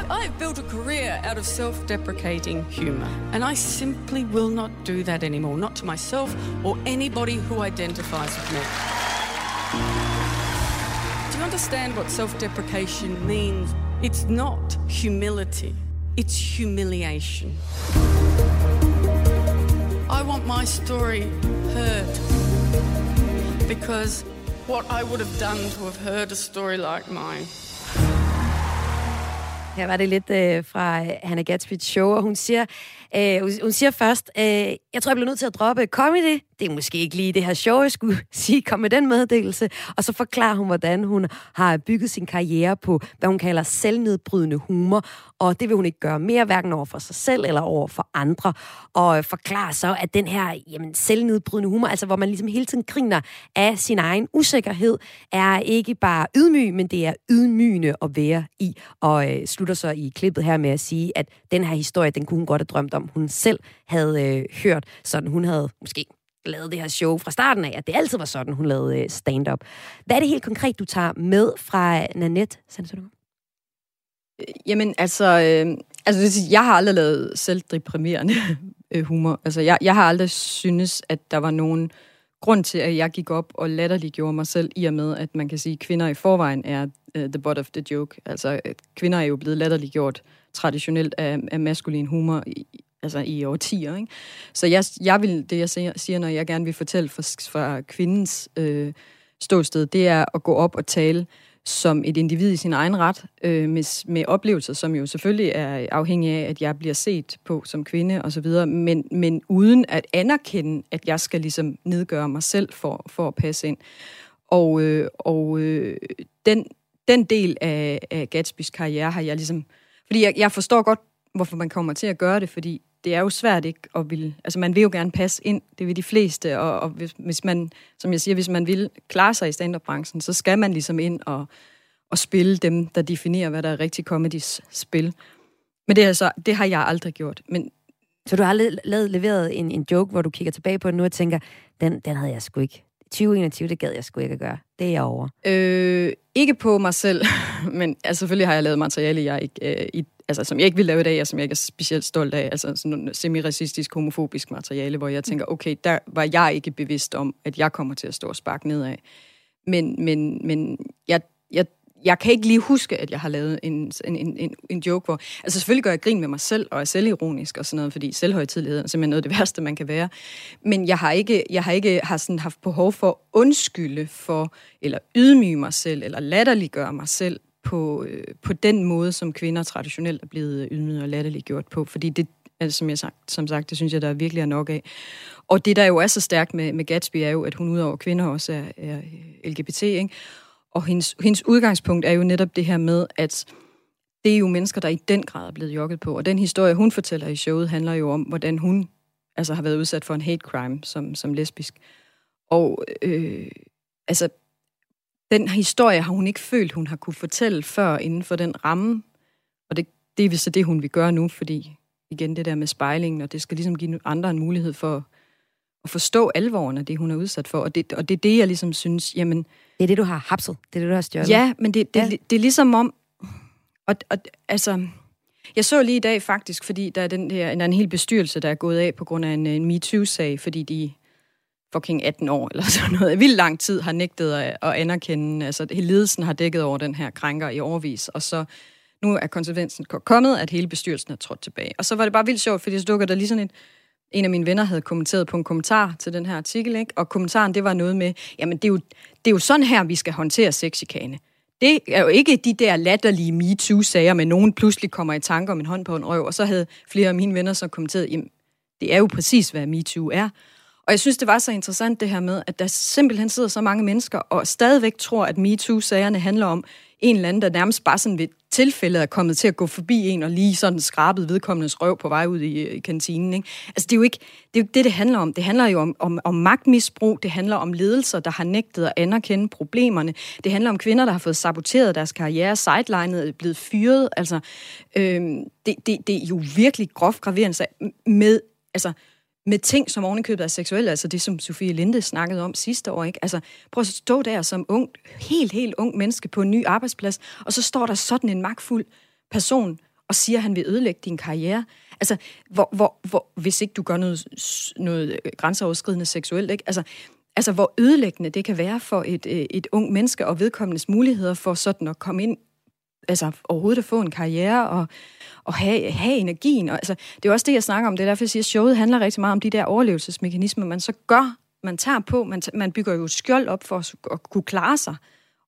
I've built a career out of self deprecating humour, and I simply will not do that anymore, not to myself or anybody who identifies with me. Do you understand what self deprecation means? It's not humility. It's humiliation. I want my story heard because what I would have done to have heard a story like mine. Her var det lidt øh, fra Hannah Gatsby's show, og hun siger, øh, hun siger først, øh, jeg tror, jeg bliver nødt til at droppe comedy. Det er måske ikke lige det her show, jeg skulle sige, kom med den meddelelse. Og så forklarer hun, hvordan hun har bygget sin karriere på, hvad hun kalder selvnedbrydende humor. Og det vil hun ikke gøre mere, hverken over for sig selv eller over for andre. Og forklarer så, at den her jamen, selvnedbrydende humor, altså hvor man ligesom hele tiden griner af sin egen usikkerhed, er ikke bare ydmyg, men det er ydmygende at være i. Og øh, slutter så i klippet her med at sige, at den her historie, den kunne hun godt have drømt om, hun selv havde øh, hørt, sådan hun havde måske lavet det her show fra starten af, at det altid var sådan, hun lavede øh, stand-up. Hvad er det helt konkret, du tager med fra Nanette Sandsøndergaard? Øh, jamen, altså, øh, altså det sige, jeg har aldrig lavet selv deprimerende øh, humor. Altså, jeg, jeg har aldrig synes, at der var nogen grund til, at jeg gik op og latterliggjorde mig selv, i og med, at man kan sige, at kvinder i forvejen er uh, the butt of the joke. Altså, kvinder er jo blevet latterliggjort traditionelt af, af maskulin humor i, altså i årtier. Ikke? Så jeg, jeg vil, det jeg siger, når jeg gerne vil fortælle fra, fra kvindens øh, ståsted, det er at gå op og tale som et individ i sin egen ret, øh, med, med oplevelser, som jo selvfølgelig er afhængige af, at jeg bliver set på som kvinde og så videre, men, men uden at anerkende, at jeg skal ligesom nedgøre mig selv for, for at passe ind. Og, øh, og øh, den, den del af, af Gatsbys karriere har jeg ligesom... Fordi jeg, jeg forstår godt, hvorfor man kommer til at gøre det, fordi det er jo svært ikke at vil... Altså, man vil jo gerne passe ind, det vil de fleste, og, og hvis, hvis man, som jeg siger, hvis man vil klare sig i stand-up-branchen, så skal man ligesom ind og, og spille dem, der definerer, hvad der er rigtig comedies spil. Men det, altså, det har jeg aldrig gjort. Men, så du har aldrig lavet, leveret en, en joke, hvor du kigger tilbage på den nu og tænker, den, den havde jeg sgu ikke 2021, det gad jeg sgu ikke at gøre. Det er jeg over. Øh, ikke på mig selv, men altså, selvfølgelig har jeg lavet materiale, jeg ikke, øh, i altså, som jeg ikke vil lave i dag, og som jeg ikke er specielt stolt af. Altså sådan semi-racistisk, homofobisk materiale, hvor jeg tænker, okay, der var jeg ikke bevidst om, at jeg kommer til at stå og sparke nedad. Men, men, men jeg, jeg, jeg kan ikke lige huske, at jeg har lavet en, en, en, en joke, hvor... Altså selvfølgelig gør jeg grin med mig selv, og er selvironisk og sådan noget, fordi selvhøjtidlighed er simpelthen noget af det værste, man kan være. Men jeg har ikke, jeg har ikke har sådan haft behov for at undskylde for, eller ydmyge mig selv, eller latterliggøre mig selv på, øh, på den måde, som kvinder traditionelt er blevet ydmyget og latterliggjort på. Fordi det, altså, som, jeg sagt, som sagt, det synes jeg, der er virkelig er nok af. Og det, der jo er så stærkt med, med Gatsby, er jo, at hun udover kvinder også er, er LGBT, ikke? Og hendes, hendes udgangspunkt er jo netop det her med, at det er jo mennesker, der i den grad er blevet jokket på. Og den historie, hun fortæller i showet, handler jo om, hvordan hun altså, har været udsat for en hate crime som, som lesbisk. Og øh, altså, den historie har hun ikke følt, hun har kunne fortælle før inden for den ramme. Og det, det er så det, hun vil gøre nu, fordi igen det der med spejlingen, og det skal ligesom give andre en mulighed for at forstå alvoren af det, hun er udsat for. Og det, og det er det, jeg ligesom synes, jamen... Det er det, du har hapset. Det er det, du har stjålet. Ja, men det, det, ja. det, det er ligesom om... Og, og, altså, jeg så lige i dag faktisk, fordi der er, den der, der er en hel bestyrelse, der er gået af på grund af en, en MeToo-sag, fordi de fucking 18 år, eller sådan noget, vildt lang tid har nægtet at, at anerkende, altså ledelsen har dækket over den her krænker i årvis, og så nu er konsekvensen kommet, at hele bestyrelsen er trådt tilbage. Og så var det bare vildt sjovt, fordi så dukker der lige sådan et, en af mine venner havde kommenteret på en kommentar til den her artikel, ikke? og kommentaren det var noget med, jamen det er jo, det er jo sådan her, vi skal håndtere sexikane. Det er jo ikke de der latterlige MeToo-sager, med nogen pludselig kommer i tanke om en hånd på en røv, og så havde flere af mine venner så kommenteret, jamen det er jo præcis, hvad MeToo er. Og jeg synes, det var så interessant det her med, at der simpelthen sidder så mange mennesker og stadigvæk tror, at MeToo-sagerne handler om en eller anden, der nærmest bare sådan ved tilfældet er kommet til at gå forbi en og lige sådan skrabet vedkommendes røv på vej ud i, øh, i kantinen. Ikke? Altså, det er, jo ikke, det er jo ikke det, det handler om. Det handler jo om, om, om magtmisbrug. Det handler om ledelser, der har nægtet at anerkende problemerne. Det handler om kvinder, der har fået saboteret deres karriere, sidelinet, blevet fyret. Altså, øhm, det, det, det er jo virkelig groft graverende med... Altså, med ting, som ovenikøbet er seksuelle, altså det, som Sofie Linde snakkede om sidste år. Ikke? Altså, prøv at stå der som ung, helt, helt ung menneske på en ny arbejdsplads, og så står der sådan en magtfuld person og siger, at han vil ødelægge din karriere. Altså, hvor, hvor, hvor, hvis ikke du gør noget, noget grænseoverskridende seksuelt, ikke? Altså, altså, hvor ødelæggende det kan være for et, øh, et ung menneske og vedkommendes muligheder for sådan at komme ind, altså overhovedet at få en karriere og, og have, have energien. Og, altså, det er også det, jeg snakker om. Det er derfor, jeg siger, at showet handler rigtig meget om de der overlevelsesmekanismer, man så gør, man tager på. Man, man bygger jo skjold op for at, at kunne klare sig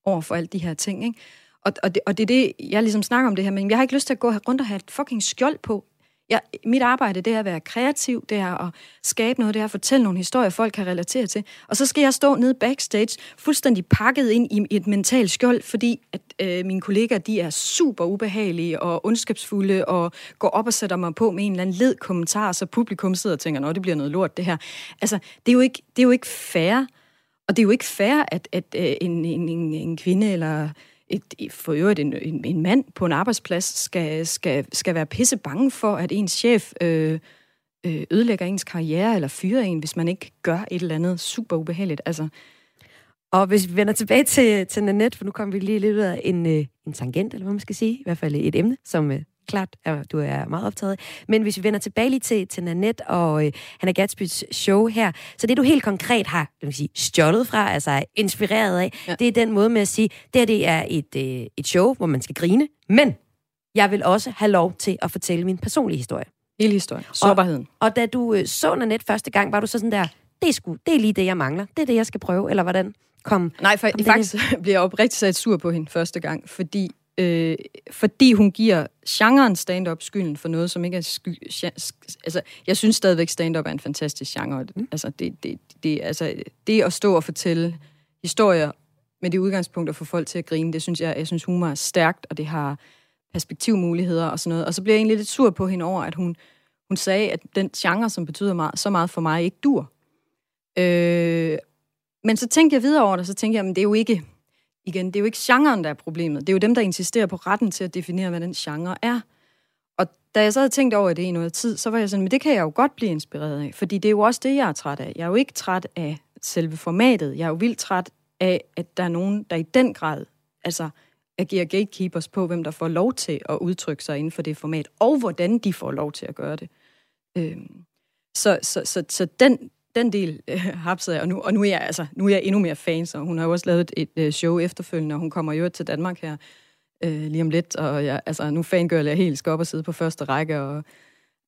over for alle de her ting. Ikke? Og, og, det, og det er det, jeg ligesom snakker om det her, men jeg har ikke lyst til at gå rundt og have et fucking skjold på. Jeg, mit arbejde, det er at være kreativ, det er at skabe noget, det er at fortælle nogle historier, folk kan relatere til. Og så skal jeg stå nede backstage, fuldstændig pakket ind i et mentalt skjold, fordi at øh, mine kollegaer, de er super ubehagelige og ondskabsfulde, og går op og sætter mig på med en eller anden led kommentar, så publikum sidder og tænker, nå, det bliver noget lort, det her. Altså, det er jo ikke, det er jo ikke fair. Og det er jo ikke fair, at, at øh, en, en, en, en kvinde eller et, for øvrigt en, en, en mand på en arbejdsplads skal, skal, skal være pisse bange for, at ens chef øh, øh, ødelægger ens karriere eller fyrer en, hvis man ikke gør et eller andet super ubehageligt. Altså, og hvis vi vender tilbage til, til Nanette, for nu kommer vi lige lidt ud af en, øh, en tangent, eller hvad man skal sige, i hvert fald et emne, som øh, klart, at du er meget optaget. Men hvis vi vender tilbage lige til, til Nanette og øh, Hannah Gatsbys show her, så det du helt konkret har vil sige, stjålet fra, altså er inspireret af, ja. det er den måde med at sige, det her det er et, øh, et show, hvor man skal grine, men jeg vil også have lov til at fortælle min personlige historie. Hele historien. Sårbarheden. Og, og da du øh, så Nanette første gang, var du så sådan der, det er, sgu, det er lige det, jeg mangler. Det er det, jeg skal prøve, eller hvordan? Kom, Nej, for, kom faktisk bliver jeg oprigtigt sat sur på hende første gang, fordi øh, fordi hun giver genren stand-up skylden for noget, som ikke er sky... Altså, jeg synes stadigvæk, stand-up er en fantastisk genre. Mm. Altså, det, det, det, altså, det at stå og fortælle historier med det udgangspunkt at få folk til at grine, det synes jeg, jeg synes humor er stærkt, og det har perspektivmuligheder og sådan noget. Og så bliver jeg egentlig lidt sur på hende over, at hun, hun sagde, at den genre, som betyder meget, så meget for mig, ikke dur. Øh, men så tænkte jeg videre over det, så tænkte jeg, at det er jo ikke igen, det er jo ikke genren, der er problemet. Det er jo dem, der insisterer på retten til at definere, hvad den genre er. Og da jeg så havde tænkt over det i noget tid, så var jeg sådan, men det kan jeg jo godt blive inspireret af, fordi det er jo også det, jeg er træt af. Jeg er jo ikke træt af selve formatet. Jeg er jo vildt træt af, at der er nogen, der i den grad altså, agerer gatekeepers på, hvem der får lov til at udtrykke sig inden for det format, og hvordan de får lov til at gøre det. Øhm, så, så, så, så den, den del øh, hapsede jeg, og nu, og nu er jeg, altså, nu er jeg endnu mere fan, så hun har jo også lavet et, et øh, show efterfølgende, og hun kommer jo til Danmark her øh, lige om lidt, og jeg, altså, nu fangirl jeg helt, skal op og sidde på første række, og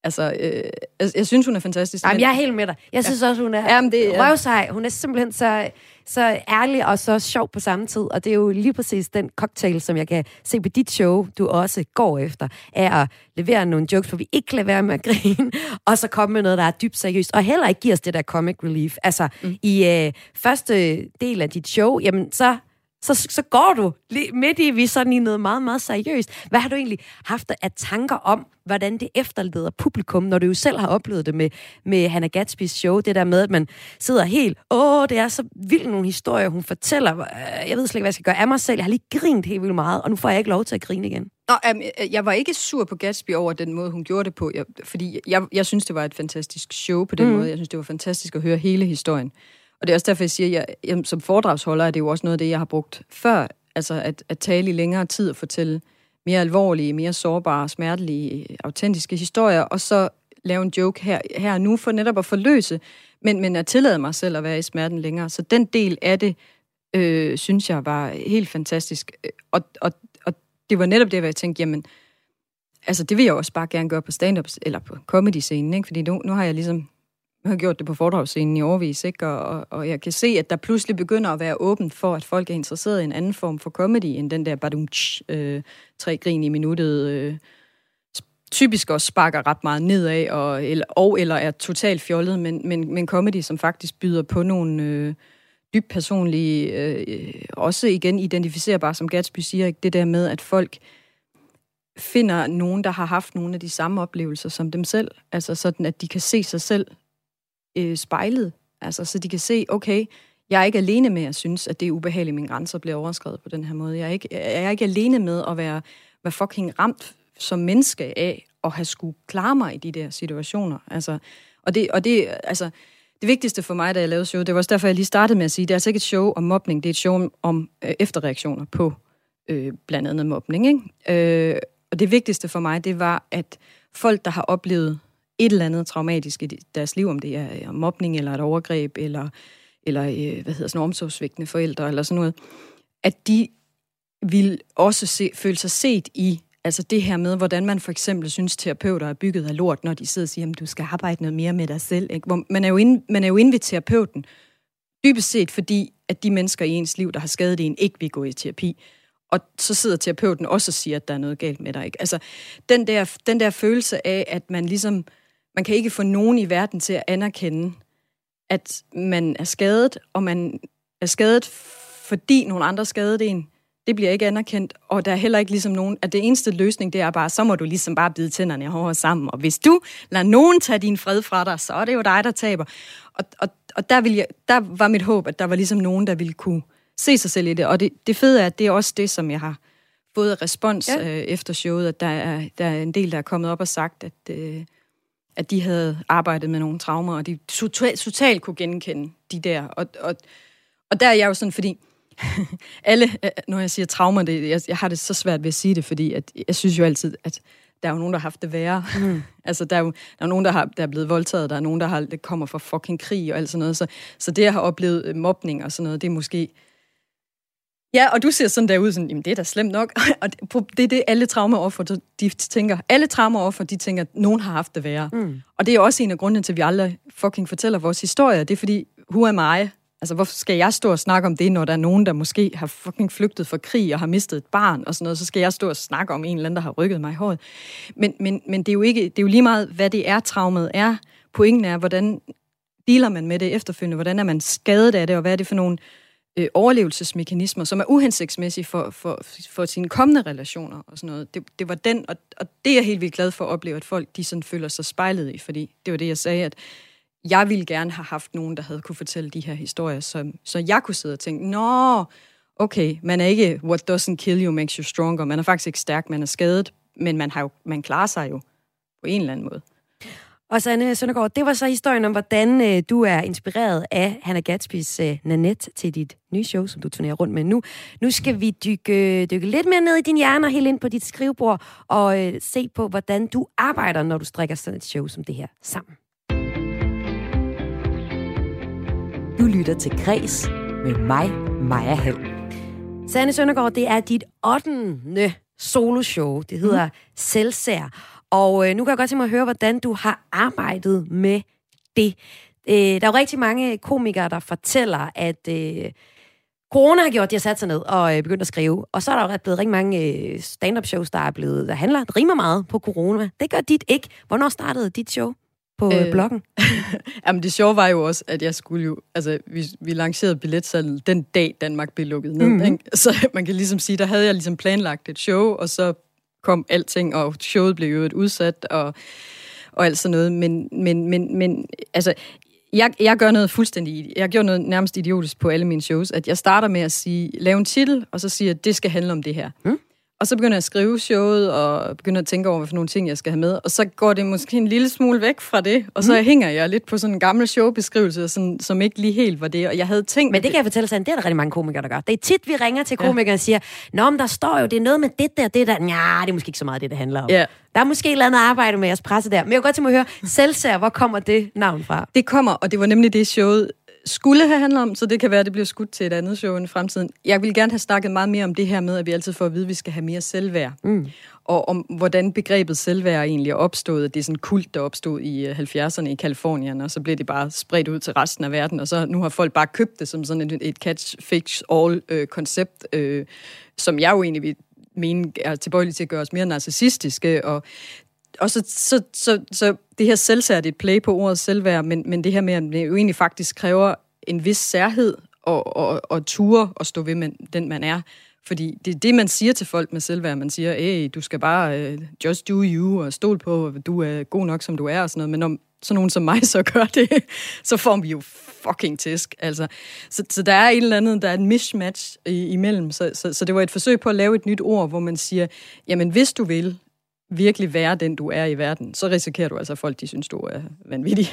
Altså, øh, jeg, jeg synes, hun er fantastisk. Jamen, jeg er helt med dig. Jeg synes ja. også, hun er Jamen, det, ja. røvsej. Hun er simpelthen så, så ærlig og så sjov på samme tid. Og det er jo lige præcis den cocktail, som jeg kan se på dit show, du også går efter, er at levere nogle jokes, hvor vi ikke kan lade være med at grine, og så komme med noget, der er dybt seriøst, og heller ikke give os det der comic relief. Altså, mm. i øh, første del af dit show, jamen, så så, så går du lige midt i, vi sådan i noget meget, meget seriøst. Hvad har du egentlig haft af tanker om, hvordan det efterleder publikum, når du jo selv har oplevet det med, med Hannah Gatsby's show, det der med, at man sidder helt, åh, det er så vildt nogle historier, hun fortæller, jeg ved slet ikke, hvad jeg skal gøre af mig selv, jeg har lige grint helt vildt meget, og nu får jeg ikke lov til at grine igen. Nå, um, jeg var ikke sur på Gatsby over den måde, hun gjorde det på, jeg, fordi jeg, jeg synes, det var et fantastisk show på den mm. måde. Jeg synes, det var fantastisk at høre hele historien. Og det er også derfor, jeg siger, at jeg, jeg, som foredragsholder er det jo også noget af det, jeg har brugt før, altså at, at tale i længere tid og fortælle mere alvorlige, mere sårbare, smertelige, autentiske historier, og så lave en joke her, her nu for netop at forløse, men, men at tillade mig selv at være i smerten længere. Så den del af det, øh, synes jeg var helt fantastisk. Og, og, og det var netop det, hvor jeg tænkte, jamen, altså det vil jeg også bare gerne gøre på stand-ups, eller på comedy-scenen, ikke? fordi nu, nu har jeg ligesom har gjort det på foredragsscenen i overvis, ikke? Og, og, og jeg kan se, at der pludselig begynder at være åbent for, at folk er interesseret i en anden form for comedy, end den der badumtsch, øh, tre grin i minuttet, øh, typisk også sparker ret meget nedad, og eller, og, eller er totalt fjollet, men, men, men comedy, som faktisk byder på nogle øh, dybt personlige, øh, også igen identificerbare, som Gatsby siger, det der med, at folk finder nogen, der har haft nogle af de samme oplevelser som dem selv, altså sådan, at de kan se sig selv øh, spejlet, altså så de kan se, okay, jeg er ikke alene med at synes, at det er ubehageligt, at mine grænser bliver overskrevet på den her måde. Jeg er ikke, jeg er ikke alene med at være, være fucking ramt som menneske af at have skulle klare mig i de der situationer. Altså, og det, og det, altså, det vigtigste for mig, da jeg lavede show, det var også derfor, jeg lige startede med at sige, det er altså ikke et show om mobning, det er et show om øh, efterreaktioner på øh, blandt andet mobning. Ikke? Øh, og det vigtigste for mig, det var, at folk, der har oplevet et eller andet traumatisk i deres liv, om det er øh, mobning eller et overgreb, eller, eller øh, hvad hedder sådan, omsorgsvigtende forældre, eller sådan noget, at de vil også se, føle sig set i Altså det her med, hvordan man for eksempel synes, terapeuter er bygget af lort, når de sidder og siger, at du skal arbejde noget mere med dig selv. Ikke? Hvor man, er jo inde, man er jo inde ved terapeuten, dybest set fordi, at de mennesker i ens liv, der har skadet en, ikke vil gå i terapi. Og så sidder terapeuten også og siger, at der er noget galt med dig. Ikke? Altså den der, den der følelse af, at man ligesom, man kan ikke få nogen i verden til at anerkende, at man er skadet, og man er skadet, fordi nogle andre skadede en, det bliver ikke anerkendt, og der er heller ikke ligesom nogen, at det eneste løsning, det er bare, så må du ligesom bare bide tænderne hårdere sammen, og hvis du lader nogen tage din fred fra dig, så er det jo dig, der taber. Og, og, og der, vil jeg, der var mit håb, at der var ligesom nogen, der ville kunne se sig selv i det, og det, det fede er, at det er også det, som jeg har fået respons ja. øh, efter showet, at der er, der er en del, der er kommet op og sagt, at, øh, at de havde arbejdet med nogle traumer, og de totalt, totalt kunne genkende de der. Og, og, og der er jeg jo sådan, fordi alle, når jeg siger traumer, det, jeg, jeg har det så svært ved at sige det, fordi at, jeg synes jo altid, at der er jo nogen, der har haft det værre. Mm. altså, der er jo der er nogen, der, har, der er blevet voldtaget, der er nogen, der har, det kommer fra fucking krig og alt sådan noget. Så, så det, jeg har oplevet mobning og sådan noget, det er måske... Ja, og du ser sådan der ud, sådan, jamen det er da slemt nok. og det, er det, alle traumaoffer, de tænker. Alle traumaoffer, de tænker, at nogen har haft det værre. Mm. Og det er også en af grundene til, at vi aldrig fucking fortæller vores historie. Det er fordi, who am I? Altså, hvorfor skal jeg stå og snakke om det, når der er nogen, der måske har fucking flygtet fra krig og har mistet et barn og sådan noget, så skal jeg stå og snakke om en eller anden, der har rykket mig i håret. Men, men, men det, er jo ikke, det er jo lige meget, hvad det er, traumet er. Pointen er, hvordan dealer man med det efterfølgende? Hvordan er man skadet af det, og hvad er det for nogle øh, Øh, overlevelsesmekanismer, som er uhensigtsmæssige for, for, for sine kommende relationer og sådan noget. Det, det var den, og, og det er jeg helt vildt glad for at opleve, at folk de sådan føler sig spejlet i, fordi det var det, jeg sagde, at jeg ville gerne have haft nogen, der havde kunne fortælle de her historier, så, så jeg kunne sidde og tænke, nå, okay, man er ikke, what doesn't kill you makes you stronger. Man er faktisk ikke stærk, man er skadet, men man, har jo, man klarer sig jo på en eller anden måde. Og Sanne Søndergaard, det var så historien om, hvordan øh, du er inspireret af Hannah Gatsbys øh, Nanette til dit nye show, som du turnerer rundt med nu. Nu skal vi dykke, dykke lidt mere ned i din hjerne og helt ind på dit skrivebord og øh, se på, hvordan du arbejder, når du strikker sådan et show som det her sammen. Du lytter til Græs med mig, Maja Hall. Sanne Søndergaard, det er dit 8. soloshow. Det hedder mm. Selvsær. Og øh, nu kan jeg godt tænke mig at høre, hvordan du har arbejdet med det. Øh, der er jo rigtig mange komikere, der fortæller, at øh, corona har gjort, at de har sat sig ned og øh, begyndt at skrive. Og så er der jo blevet rigtig mange øh, stand-up shows, der er blevet, der handler, der rimer meget på corona. Det gør dit ikke. Hvornår startede dit show? på øh, bloggen? Jamen det sjove var jo også, at jeg skulle jo, altså vi, vi lancerede billetsalget den dag Danmark blev lukket ned. Mm-hmm. Ikke? Så man kan ligesom sige, der havde jeg ligesom planlagt et show, og så kom alting, og showet blev jo et udsat, og, og alt sådan noget. Men, men, men, men altså, jeg, jeg gør noget fuldstændig, jeg gjorde noget nærmest idiotisk på alle mine shows, at jeg starter med at sige, lave en titel, og så siger at det skal handle om det her. Mm. Og så begynder jeg at skrive showet, og begynder at tænke over, hvad for nogle ting, jeg skal have med. Og så går det måske en lille smule væk fra det, og så mm. hænger jeg lidt på sådan en gammel showbeskrivelse, sådan, som ikke lige helt var det. Og jeg havde tænkt... Men det kan jeg fortælle sig, det er der rigtig mange komikere, der gør. Det er tit, vi ringer til komikere ja. og siger, Nå, men der står jo, det er noget med det der, det der. Ja, det er måske ikke så meget det, det handler om. Ja. Der er måske et eller andet arbejde med jeres presse der. Men jeg vil godt tænke mig at høre, Selvsær, hvor kommer det navn fra? Det kommer, og det var nemlig det showet, skulle have handlet om, så det kan være, at det bliver skudt til et andet show i fremtiden. Jeg vil gerne have snakket meget mere om det her med, at vi altid får at vide, at vi skal have mere selvværd. Mm. Og om hvordan begrebet selvværd egentlig er opstået. Det er sådan kult, der opstod i 70'erne øh, i Kalifornien, og så blev det bare spredt ud til resten af verden, og så nu har folk bare købt det som sådan et, et catch-fix-all-koncept, øh, som jeg jo egentlig vil mene er tilbøjelig til at gøre os mere narcissistiske, og og så, så, så, så det her selvsærd, et play på ordet selvværd, men, men det her med, at det jo egentlig faktisk kræver en vis særhed og, og, og ture at stå ved med den, man er. Fordi det er det, man siger til folk med selvværd. Man siger, hey, du skal bare uh, just do you, og stol på, at du er god nok, som du er, og sådan noget. Men om sådan nogen som mig så gør det, så får vi jo fucking tæsk. Altså. Så, så der er et eller andet, der er et mismatch i, imellem. Så, så, så det var et forsøg på at lave et nyt ord, hvor man siger, jamen hvis du vil, virkelig være den, du er i verden, så risikerer du altså, at folk de synes, du er vanvittig.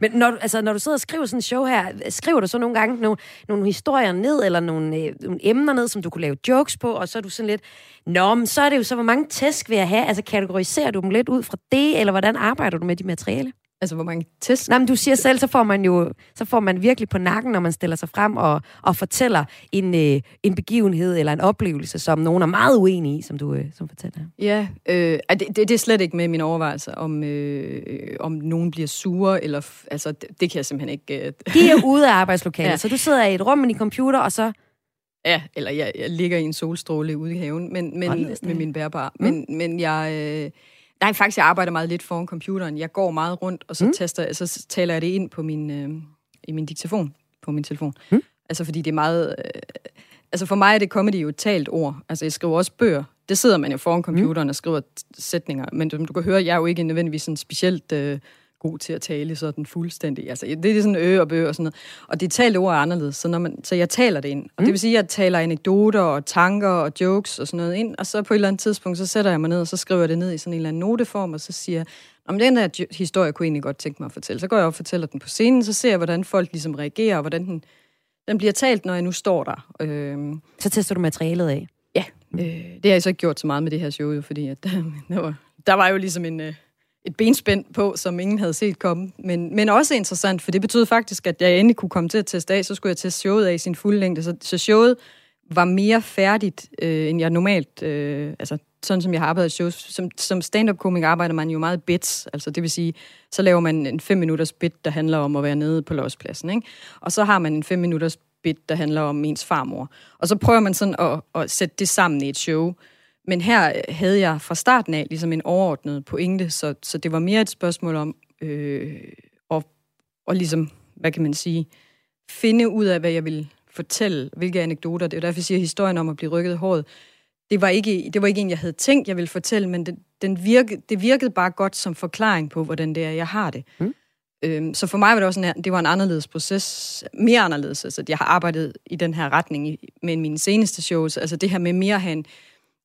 Men når, altså, når du sidder og skriver sådan en show her, skriver du så nogle gange nogle, nogle historier ned, eller nogle, øh, nogle emner ned, som du kunne lave jokes på, og så er du sådan lidt, nå, men så er det jo så, hvor mange tæsk vil jeg have? Altså, kategoriserer du dem lidt ud fra det, eller hvordan arbejder du med de materiale? Altså, hvor mange test? Nej, men du siger selv, så får man jo så får man virkelig på nakken, når man stiller sig frem og, og fortæller en, øh, en begivenhed eller en oplevelse, som nogen er meget uenige i, som du øh, som fortæller. Ja, øh, det, det, det er slet ikke med min overvejelse, om, øh, om nogen bliver sure, eller, altså, det, det kan jeg simpelthen ikke... Øh. De er ude af arbejdslokalet, ja. så du sidder i et rum med din computer, og så... Ja, eller jeg, jeg ligger i en solstråle ude i haven men, men, med min bærbar. Mm. Men, men jeg... Øh, Nej, faktisk, jeg arbejder meget lidt foran computeren. Jeg går meget rundt, og så, mm. tester, så taler jeg det ind på min, øh, i min diktafon på min telefon. Mm. Altså, fordi det er meget... Øh, altså, for mig er det comedy jo et talt ord. Altså, jeg skriver også bøger. Det sidder man jo foran computeren mm. og skriver sætninger. Men som du kan høre, jeg er jo ikke nødvendigvis sådan specielt... Øh, god til at tale sådan fuldstændig. Altså, det er sådan ø og bø og sådan noget. Og det talte ord er anderledes, så, når man, så jeg taler det ind. Og mm. det vil sige, at jeg taler anekdoter og tanker og jokes og sådan noget ind, og så på et eller andet tidspunkt, så sætter jeg mig ned, og så skriver jeg det ned i sådan en eller anden noteform, og så siger om den der historie kunne jeg egentlig godt tænke mig at fortælle. Så går jeg op og fortæller den på scenen, så ser jeg, hvordan folk ligesom reagerer, og hvordan den, den bliver talt, når jeg nu står der. Øhm, så tester du materialet af? Ja, øh, det har jeg så ikke gjort så meget med det her show, fordi at, der, var, der var jo ligesom en... Øh, et benspænd på, som ingen havde set komme. Men, men også interessant, for det betød faktisk, at jeg endelig kunne komme til at teste af, så skulle jeg teste showet af i sin fulde længde. Så, så showet var mere færdigt, øh, end jeg normalt, øh, altså sådan som jeg har arbejdet i shows. Som, som stand-up-komik arbejder man jo meget bits, altså det vil sige, så laver man en 5 minutters bit, der handler om at være nede på låspladsen, ikke? Og så har man en 5 minutters bit, der handler om ens farmor. Og så prøver man sådan at, at sætte det sammen i et show, men her havde jeg fra starten af ligesom en overordnet pointe, så, så det var mere et spørgsmål om øh, at, at ligesom, hvad kan man sige, finde ud af, hvad jeg ville fortælle, hvilke anekdoter. Det er derfor, jeg siger, historien om at blive rykket i håret, det var ikke, det var ikke en, jeg havde tænkt, jeg ville fortælle, men det, den virke, det virkede bare godt som forklaring på, hvordan det er, jeg har det. Mm. Øhm, så for mig var det også en, det var en anderledes proces, mere anderledes. Altså, jeg har arbejdet i den her retning i, med mine seneste shows. Altså det her med mere at have en,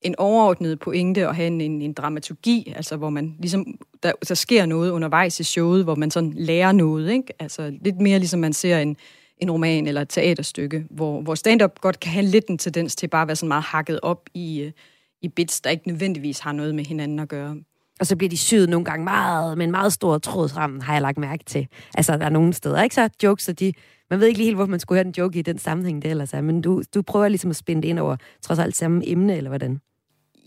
en overordnet pointe og have en, en, en dramaturgi, altså hvor man ligesom, der, der sker noget undervejs i showet, hvor man sådan lærer noget, ikke? Altså lidt mere ligesom man ser en, en roman eller et teaterstykke, hvor, hvor stand-up godt kan have lidt en tendens til bare at være sådan meget hakket op i, øh, i bits, der ikke nødvendigvis har noget med hinanden at gøre. Og så bliver de syet nogle gange meget, med en meget stor tråd sammen, har jeg lagt mærke til. Altså, der er nogle steder, ikke så jokes, så de, man ved ikke lige helt, hvorfor man skulle høre den joke i den sammenhæng, det ellers er, men du, du prøver ligesom at spænde det ind over trods alt samme emne, eller hvordan?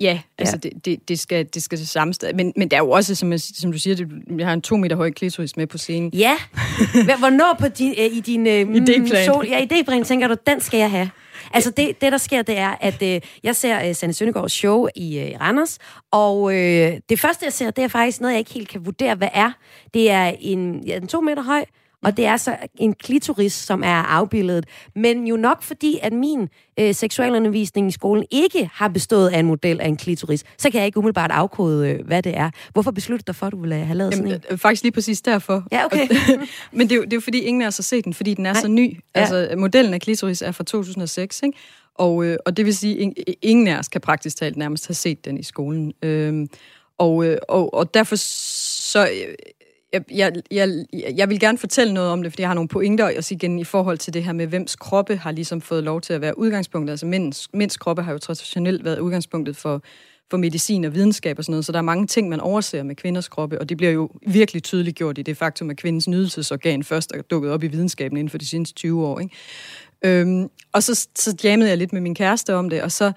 Ja, altså ja. Det, det, det, skal, det skal til samme sted. Men, men der er jo også, som, jeg, som du siger, det, jeg har en to meter høj klitoris med på scenen. Ja. Hvornår på din, øh, i din øh, idéplan. Sol, ja, idéplan tænker du, den skal jeg have? Altså det, det der sker, det er, at øh, jeg ser øh, Sanne Søndergaards show i øh, Randers, og øh, det første, jeg ser, det er faktisk noget, jeg ikke helt kan vurdere, hvad er. Det er en, ja, en to meter høj, og det er så en klitoris, som er afbildet. Men jo nok fordi, at min øh, seksualundervisning i skolen ikke har bestået af en model af en klitoris, så kan jeg ikke umiddelbart afkode, øh, hvad det er. Hvorfor besluttede du for, at du ville have lavet Jamen, sådan en? Øh, faktisk lige præcis derfor. Ja, okay. Men det er, jo, det er jo fordi, ingen af os har set den, fordi den er Nej. så ny. Ja. Altså, modellen af klitoris er fra 2006, ikke? Og, øh, og det vil sige, at ingen af os kan praktisk talt nærmest have set den i skolen. Øhm, og, øh, og, og derfor så øh, jeg, jeg, jeg, jeg vil gerne fortælle noget om det, fordi jeg har nogle pointer også igen i forhold til det her med, hvems kroppe har ligesom fået lov til at være udgangspunktet. Altså mænds, mænds kroppe har jo traditionelt været udgangspunktet for, for medicin og videnskab og sådan noget, så der er mange ting, man overser med kvinders kroppe, og det bliver jo virkelig tydeligt gjort i det faktum, at kvindens nydelsesorgan først er dukket op i videnskaben inden for de seneste 20 år. Ikke? Øhm, og så, så jammede jeg lidt med min kæreste om det, og så,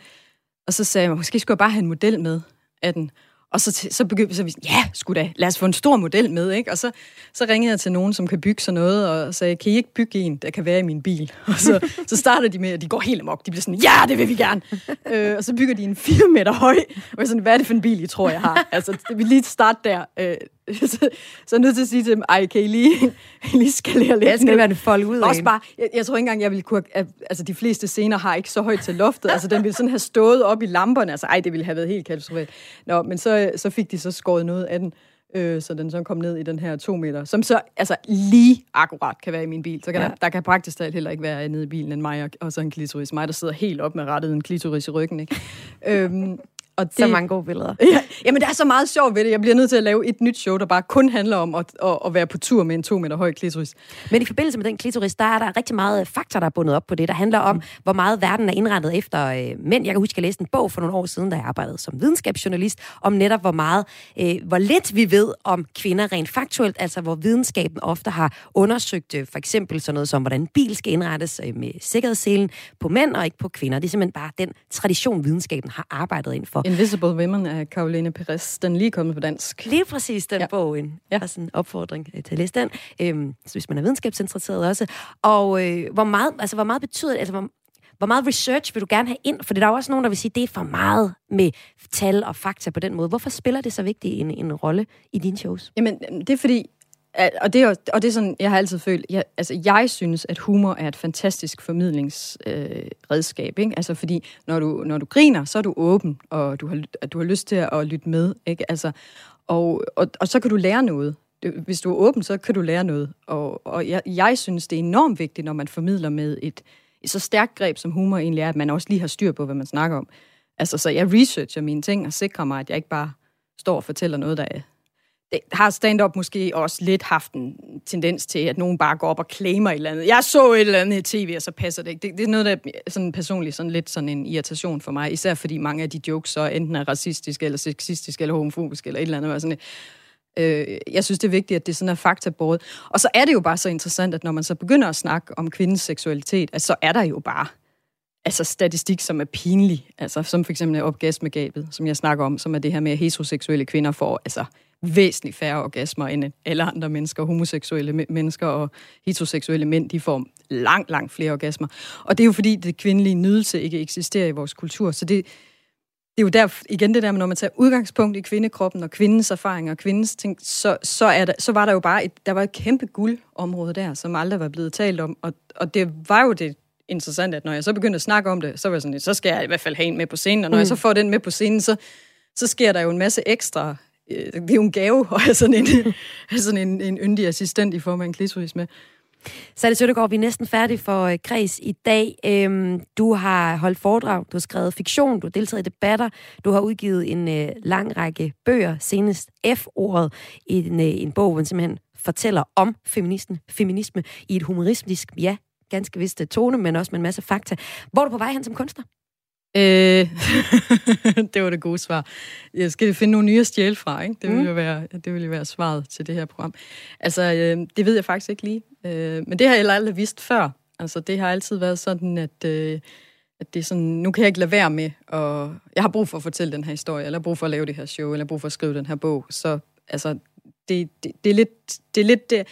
og så sagde jeg, måske skulle jeg bare have en model med af den. Og så, så begyndte så vi, ja, sgu da, lad os få en stor model med, ikke? Og så, så ringede jeg til nogen, som kan bygge sådan noget, og sagde, kan I ikke bygge en, der kan være i min bil? Og så, så starter de med, at de går helt amok. De bliver sådan, ja, det vil vi gerne. øh, og så bygger de en 4 meter høj. Og jeg sådan, hvad er det for en bil, I tror, jeg har? Altså, vi lige starte der. Øh, så, så er nødt til at sige til dem, ej, kan I lige, lige skalere lidt Jeg skal være en folk ud af Også bare, jeg, jeg tror ikke engang, jeg ville kunne... At, altså, de fleste scener har ikke så højt til loftet. Altså, den ville sådan have stået op i lamperne. Altså, ej, det ville have været helt katastrofalt. Nå, men så, så fik de så skåret noget af den. Øh, så den så kom ned i den her to meter, som så altså lige akkurat kan være i min bil. Så kan ja. der, der kan praktisk talt heller ikke være nede i bilen end mig og, og så en klitoris. Mig, der sidder helt op med rettet en klitoris i ryggen. Ikke? øhm, og det, så mange gode billeder. Ja, jamen, der er så meget sjovt ved det. Jeg bliver nødt til at lave et nyt show, der bare kun handler om at, at, at være på tur med en to meter høj klitoris. Men i forbindelse med den klitoris, der er der rigtig meget fakta, der er bundet op på det. Der handler om, mm. hvor meget verden er indrettet efter øh, mænd. Jeg kan huske, at jeg læste en bog for nogle år siden, da jeg arbejdede som videnskabsjournalist, om netop, hvor meget, øh, hvor lidt vi ved om kvinder rent faktuelt, altså hvor videnskaben ofte har undersøgt øh, for eksempel sådan noget som, hvordan bil skal indrettes øh, med sikkerhedsselen på mænd og ikke på kvinder. Det er simpelthen bare den tradition, videnskaben har arbejdet ind for. Invisible Women af Caroline Perez. Den er lige kommet på dansk. Lige præcis den ja. bog. En, ja. sådan en opfordring øh, til at læse den. Øhm, så hvis man er videnskabsinteresseret også. Og øh, hvor, meget, altså, hvor meget betyder det, altså hvor, hvor meget research vil du gerne have ind? For der er også nogen, der vil sige, at det er for meget med tal og fakta på den måde. Hvorfor spiller det så vigtig en, en rolle i dine shows? Jamen, det er fordi, og det, er, og det er sådan, jeg har altid følt, jeg, altså jeg synes, at humor er et fantastisk formidlingsredskab, øh, ikke? Altså fordi, når du, når du griner, så er du åben, og du har, du har lyst til at lytte med, ikke? Altså, og, og, og så kan du lære noget. Hvis du er åben, så kan du lære noget. Og, og jeg, jeg synes, det er enormt vigtigt, når man formidler med et, et så stærkt greb, som humor egentlig er, at man også lige har styr på, hvad man snakker om. Altså, så jeg researcher mine ting og sikrer mig, at jeg ikke bare står og fortæller noget, der er det har stand-up måske også lidt haft en tendens til, at nogen bare går op og claimer et eller andet. Jeg så et eller andet i tv, og så passer det ikke. Det, det er noget, der er sådan personligt sådan lidt sådan en irritation for mig, især fordi mange af de jokes så enten er racistiske, eller sexistiske, eller homofobiske, eller et eller andet. Sådan, øh, jeg synes, det er vigtigt, at det sådan er faktabåret. Og så er det jo bare så interessant, at når man så begynder at snakke om kvindens seksualitet, at så er der jo bare altså statistik, som er pinlig. Altså, som for eksempel orgasmegabet, som jeg snakker om, som er det her med, at heteroseksuelle kvinder får altså væsentligt færre orgasmer end alle andre mennesker, homoseksuelle mennesker og heteroseksuelle mænd, de får langt, langt flere orgasmer. Og det er jo fordi, det kvindelige nydelse ikke eksisterer i vores kultur. Så det, det er jo der, igen det der med, når man tager udgangspunkt i kvindekroppen og kvindens erfaringer og kvindens ting, så, så, er der, så var der jo bare et, der var et kæmpe guldområde der, som aldrig var blevet talt om. Og, og det var jo det interessant, at når jeg så begyndte at snakke om det, så var jeg sådan, så skal jeg i hvert fald have en med på scenen. Og når mm. jeg så får den med på scenen, så, så sker der jo en masse ekstra Øh, det er jo en gave at have sådan en, sådan en, en yndig assistent i form af en klitoris med. det Søndergaard, vi er næsten færdige for uh, kreds i dag. Øhm, du har holdt foredrag, du har skrevet fiktion, du har deltaget i debatter, du har udgivet en uh, lang række bøger, senest F-ordet, i en, uh, en bog, hvor simpelthen fortæller om feminisme, feminisme i et humoristisk, ja, ganske vist tone, men også med en masse fakta. Hvor er du på vej hen som kunstner? Øh, det var det gode svar. Jeg skal finde nogle nye at stjæle fra, ikke? Det vil, mm. jo være, det vil jo være svaret til det her program. Altså, øh, det ved jeg faktisk ikke lige. Øh, men det har jeg aldrig vidst før. Altså, det har altid været sådan, at, øh, at det er sådan, nu kan jeg ikke lade være med, og jeg har brug for at fortælle den her historie, eller brug for at lave det her show, eller brug for at skrive den her bog. Så altså, det, det, det er lidt... Det er lidt det,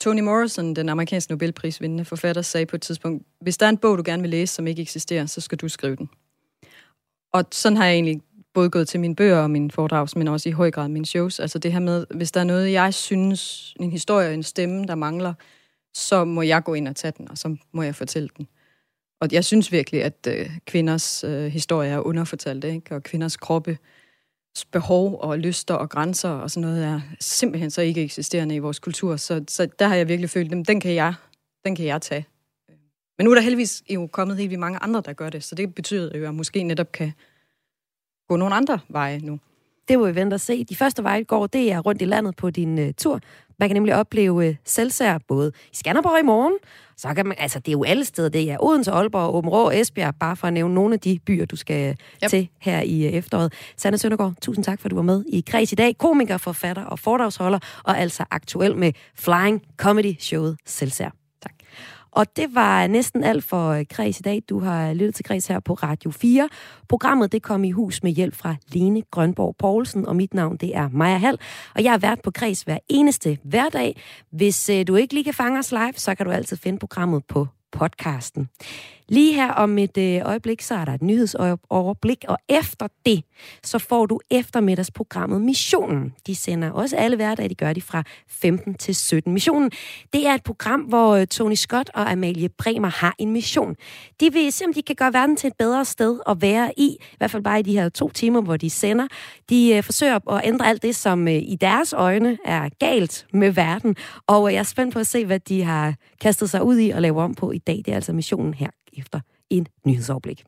Toni Morrison, den amerikanske Nobelprisvindende forfatter, sagde på et tidspunkt, hvis der er en bog, du gerne vil læse, som ikke eksisterer, så skal du skrive den. Og sådan har jeg egentlig både gået til mine bøger og mine foredrag, men også i høj grad mine shows. Altså det her med, hvis der er noget, jeg synes, en historie, en stemme, der mangler, så må jeg gå ind og tage den, og så må jeg fortælle den. Og jeg synes virkelig, at øh, kvinders øh, historie er underfortalt, ikke? og kvinders kroppe, behov og lyster og grænser og sådan noget er simpelthen så ikke eksisterende i vores kultur. Så, så der har jeg virkelig følt, at den kan jeg, den kan jeg tage. Men nu er der heldigvis jo kommet helt vildt mange andre, der gør det, så det betyder jo, at jeg måske netop kan gå nogle andre veje nu. Det må vi vente og se. De første veje går, det er rundt i landet på din uh, tur. Man kan nemlig opleve uh, selvsær både i Skanderborg i morgen, så kan man, altså det er jo alle steder, det er Odense, Aalborg, Åben Rå, Esbjerg, bare for at nævne nogle af de byer, du skal yep. til her i uh, efteråret. Sanne Søndergaard, tusind tak, for at du var med i Kreds i dag. Komiker, forfatter og foredragsholder, og altså aktuel med Flying Comedy Showet Selvsær. Og det var næsten alt for øh, Kreds i dag. Du har lyttet til Kreds her på Radio 4. Programmet det kom i hus med hjælp fra Lene Grønborg Poulsen, og mit navn det er Maja Hall. Og jeg er vært på Kreds hver eneste hverdag. Hvis øh, du ikke lige kan fange os live, så kan du altid finde programmet på podcasten. Lige her om et øh, øjeblik, så er der et nyhedsoverblik, og efter det, så får du eftermiddagsprogrammet Missionen. De sender også alle hverdage, de gør de fra 15 til 17. Missionen, det er et program, hvor øh, Tony Scott og Amalie Bremer har en mission. De vil se, om de kan gøre verden til et bedre sted at være i, i hvert fald bare i de her to timer, hvor de sender. De øh, forsøger at ændre alt det, som øh, i deres øjne er galt med verden, og øh, jeg er spændt på at se, hvad de har kastet sig ud i og lave om på i dag. Det er altså missionen her efter en nyhedsoverblik.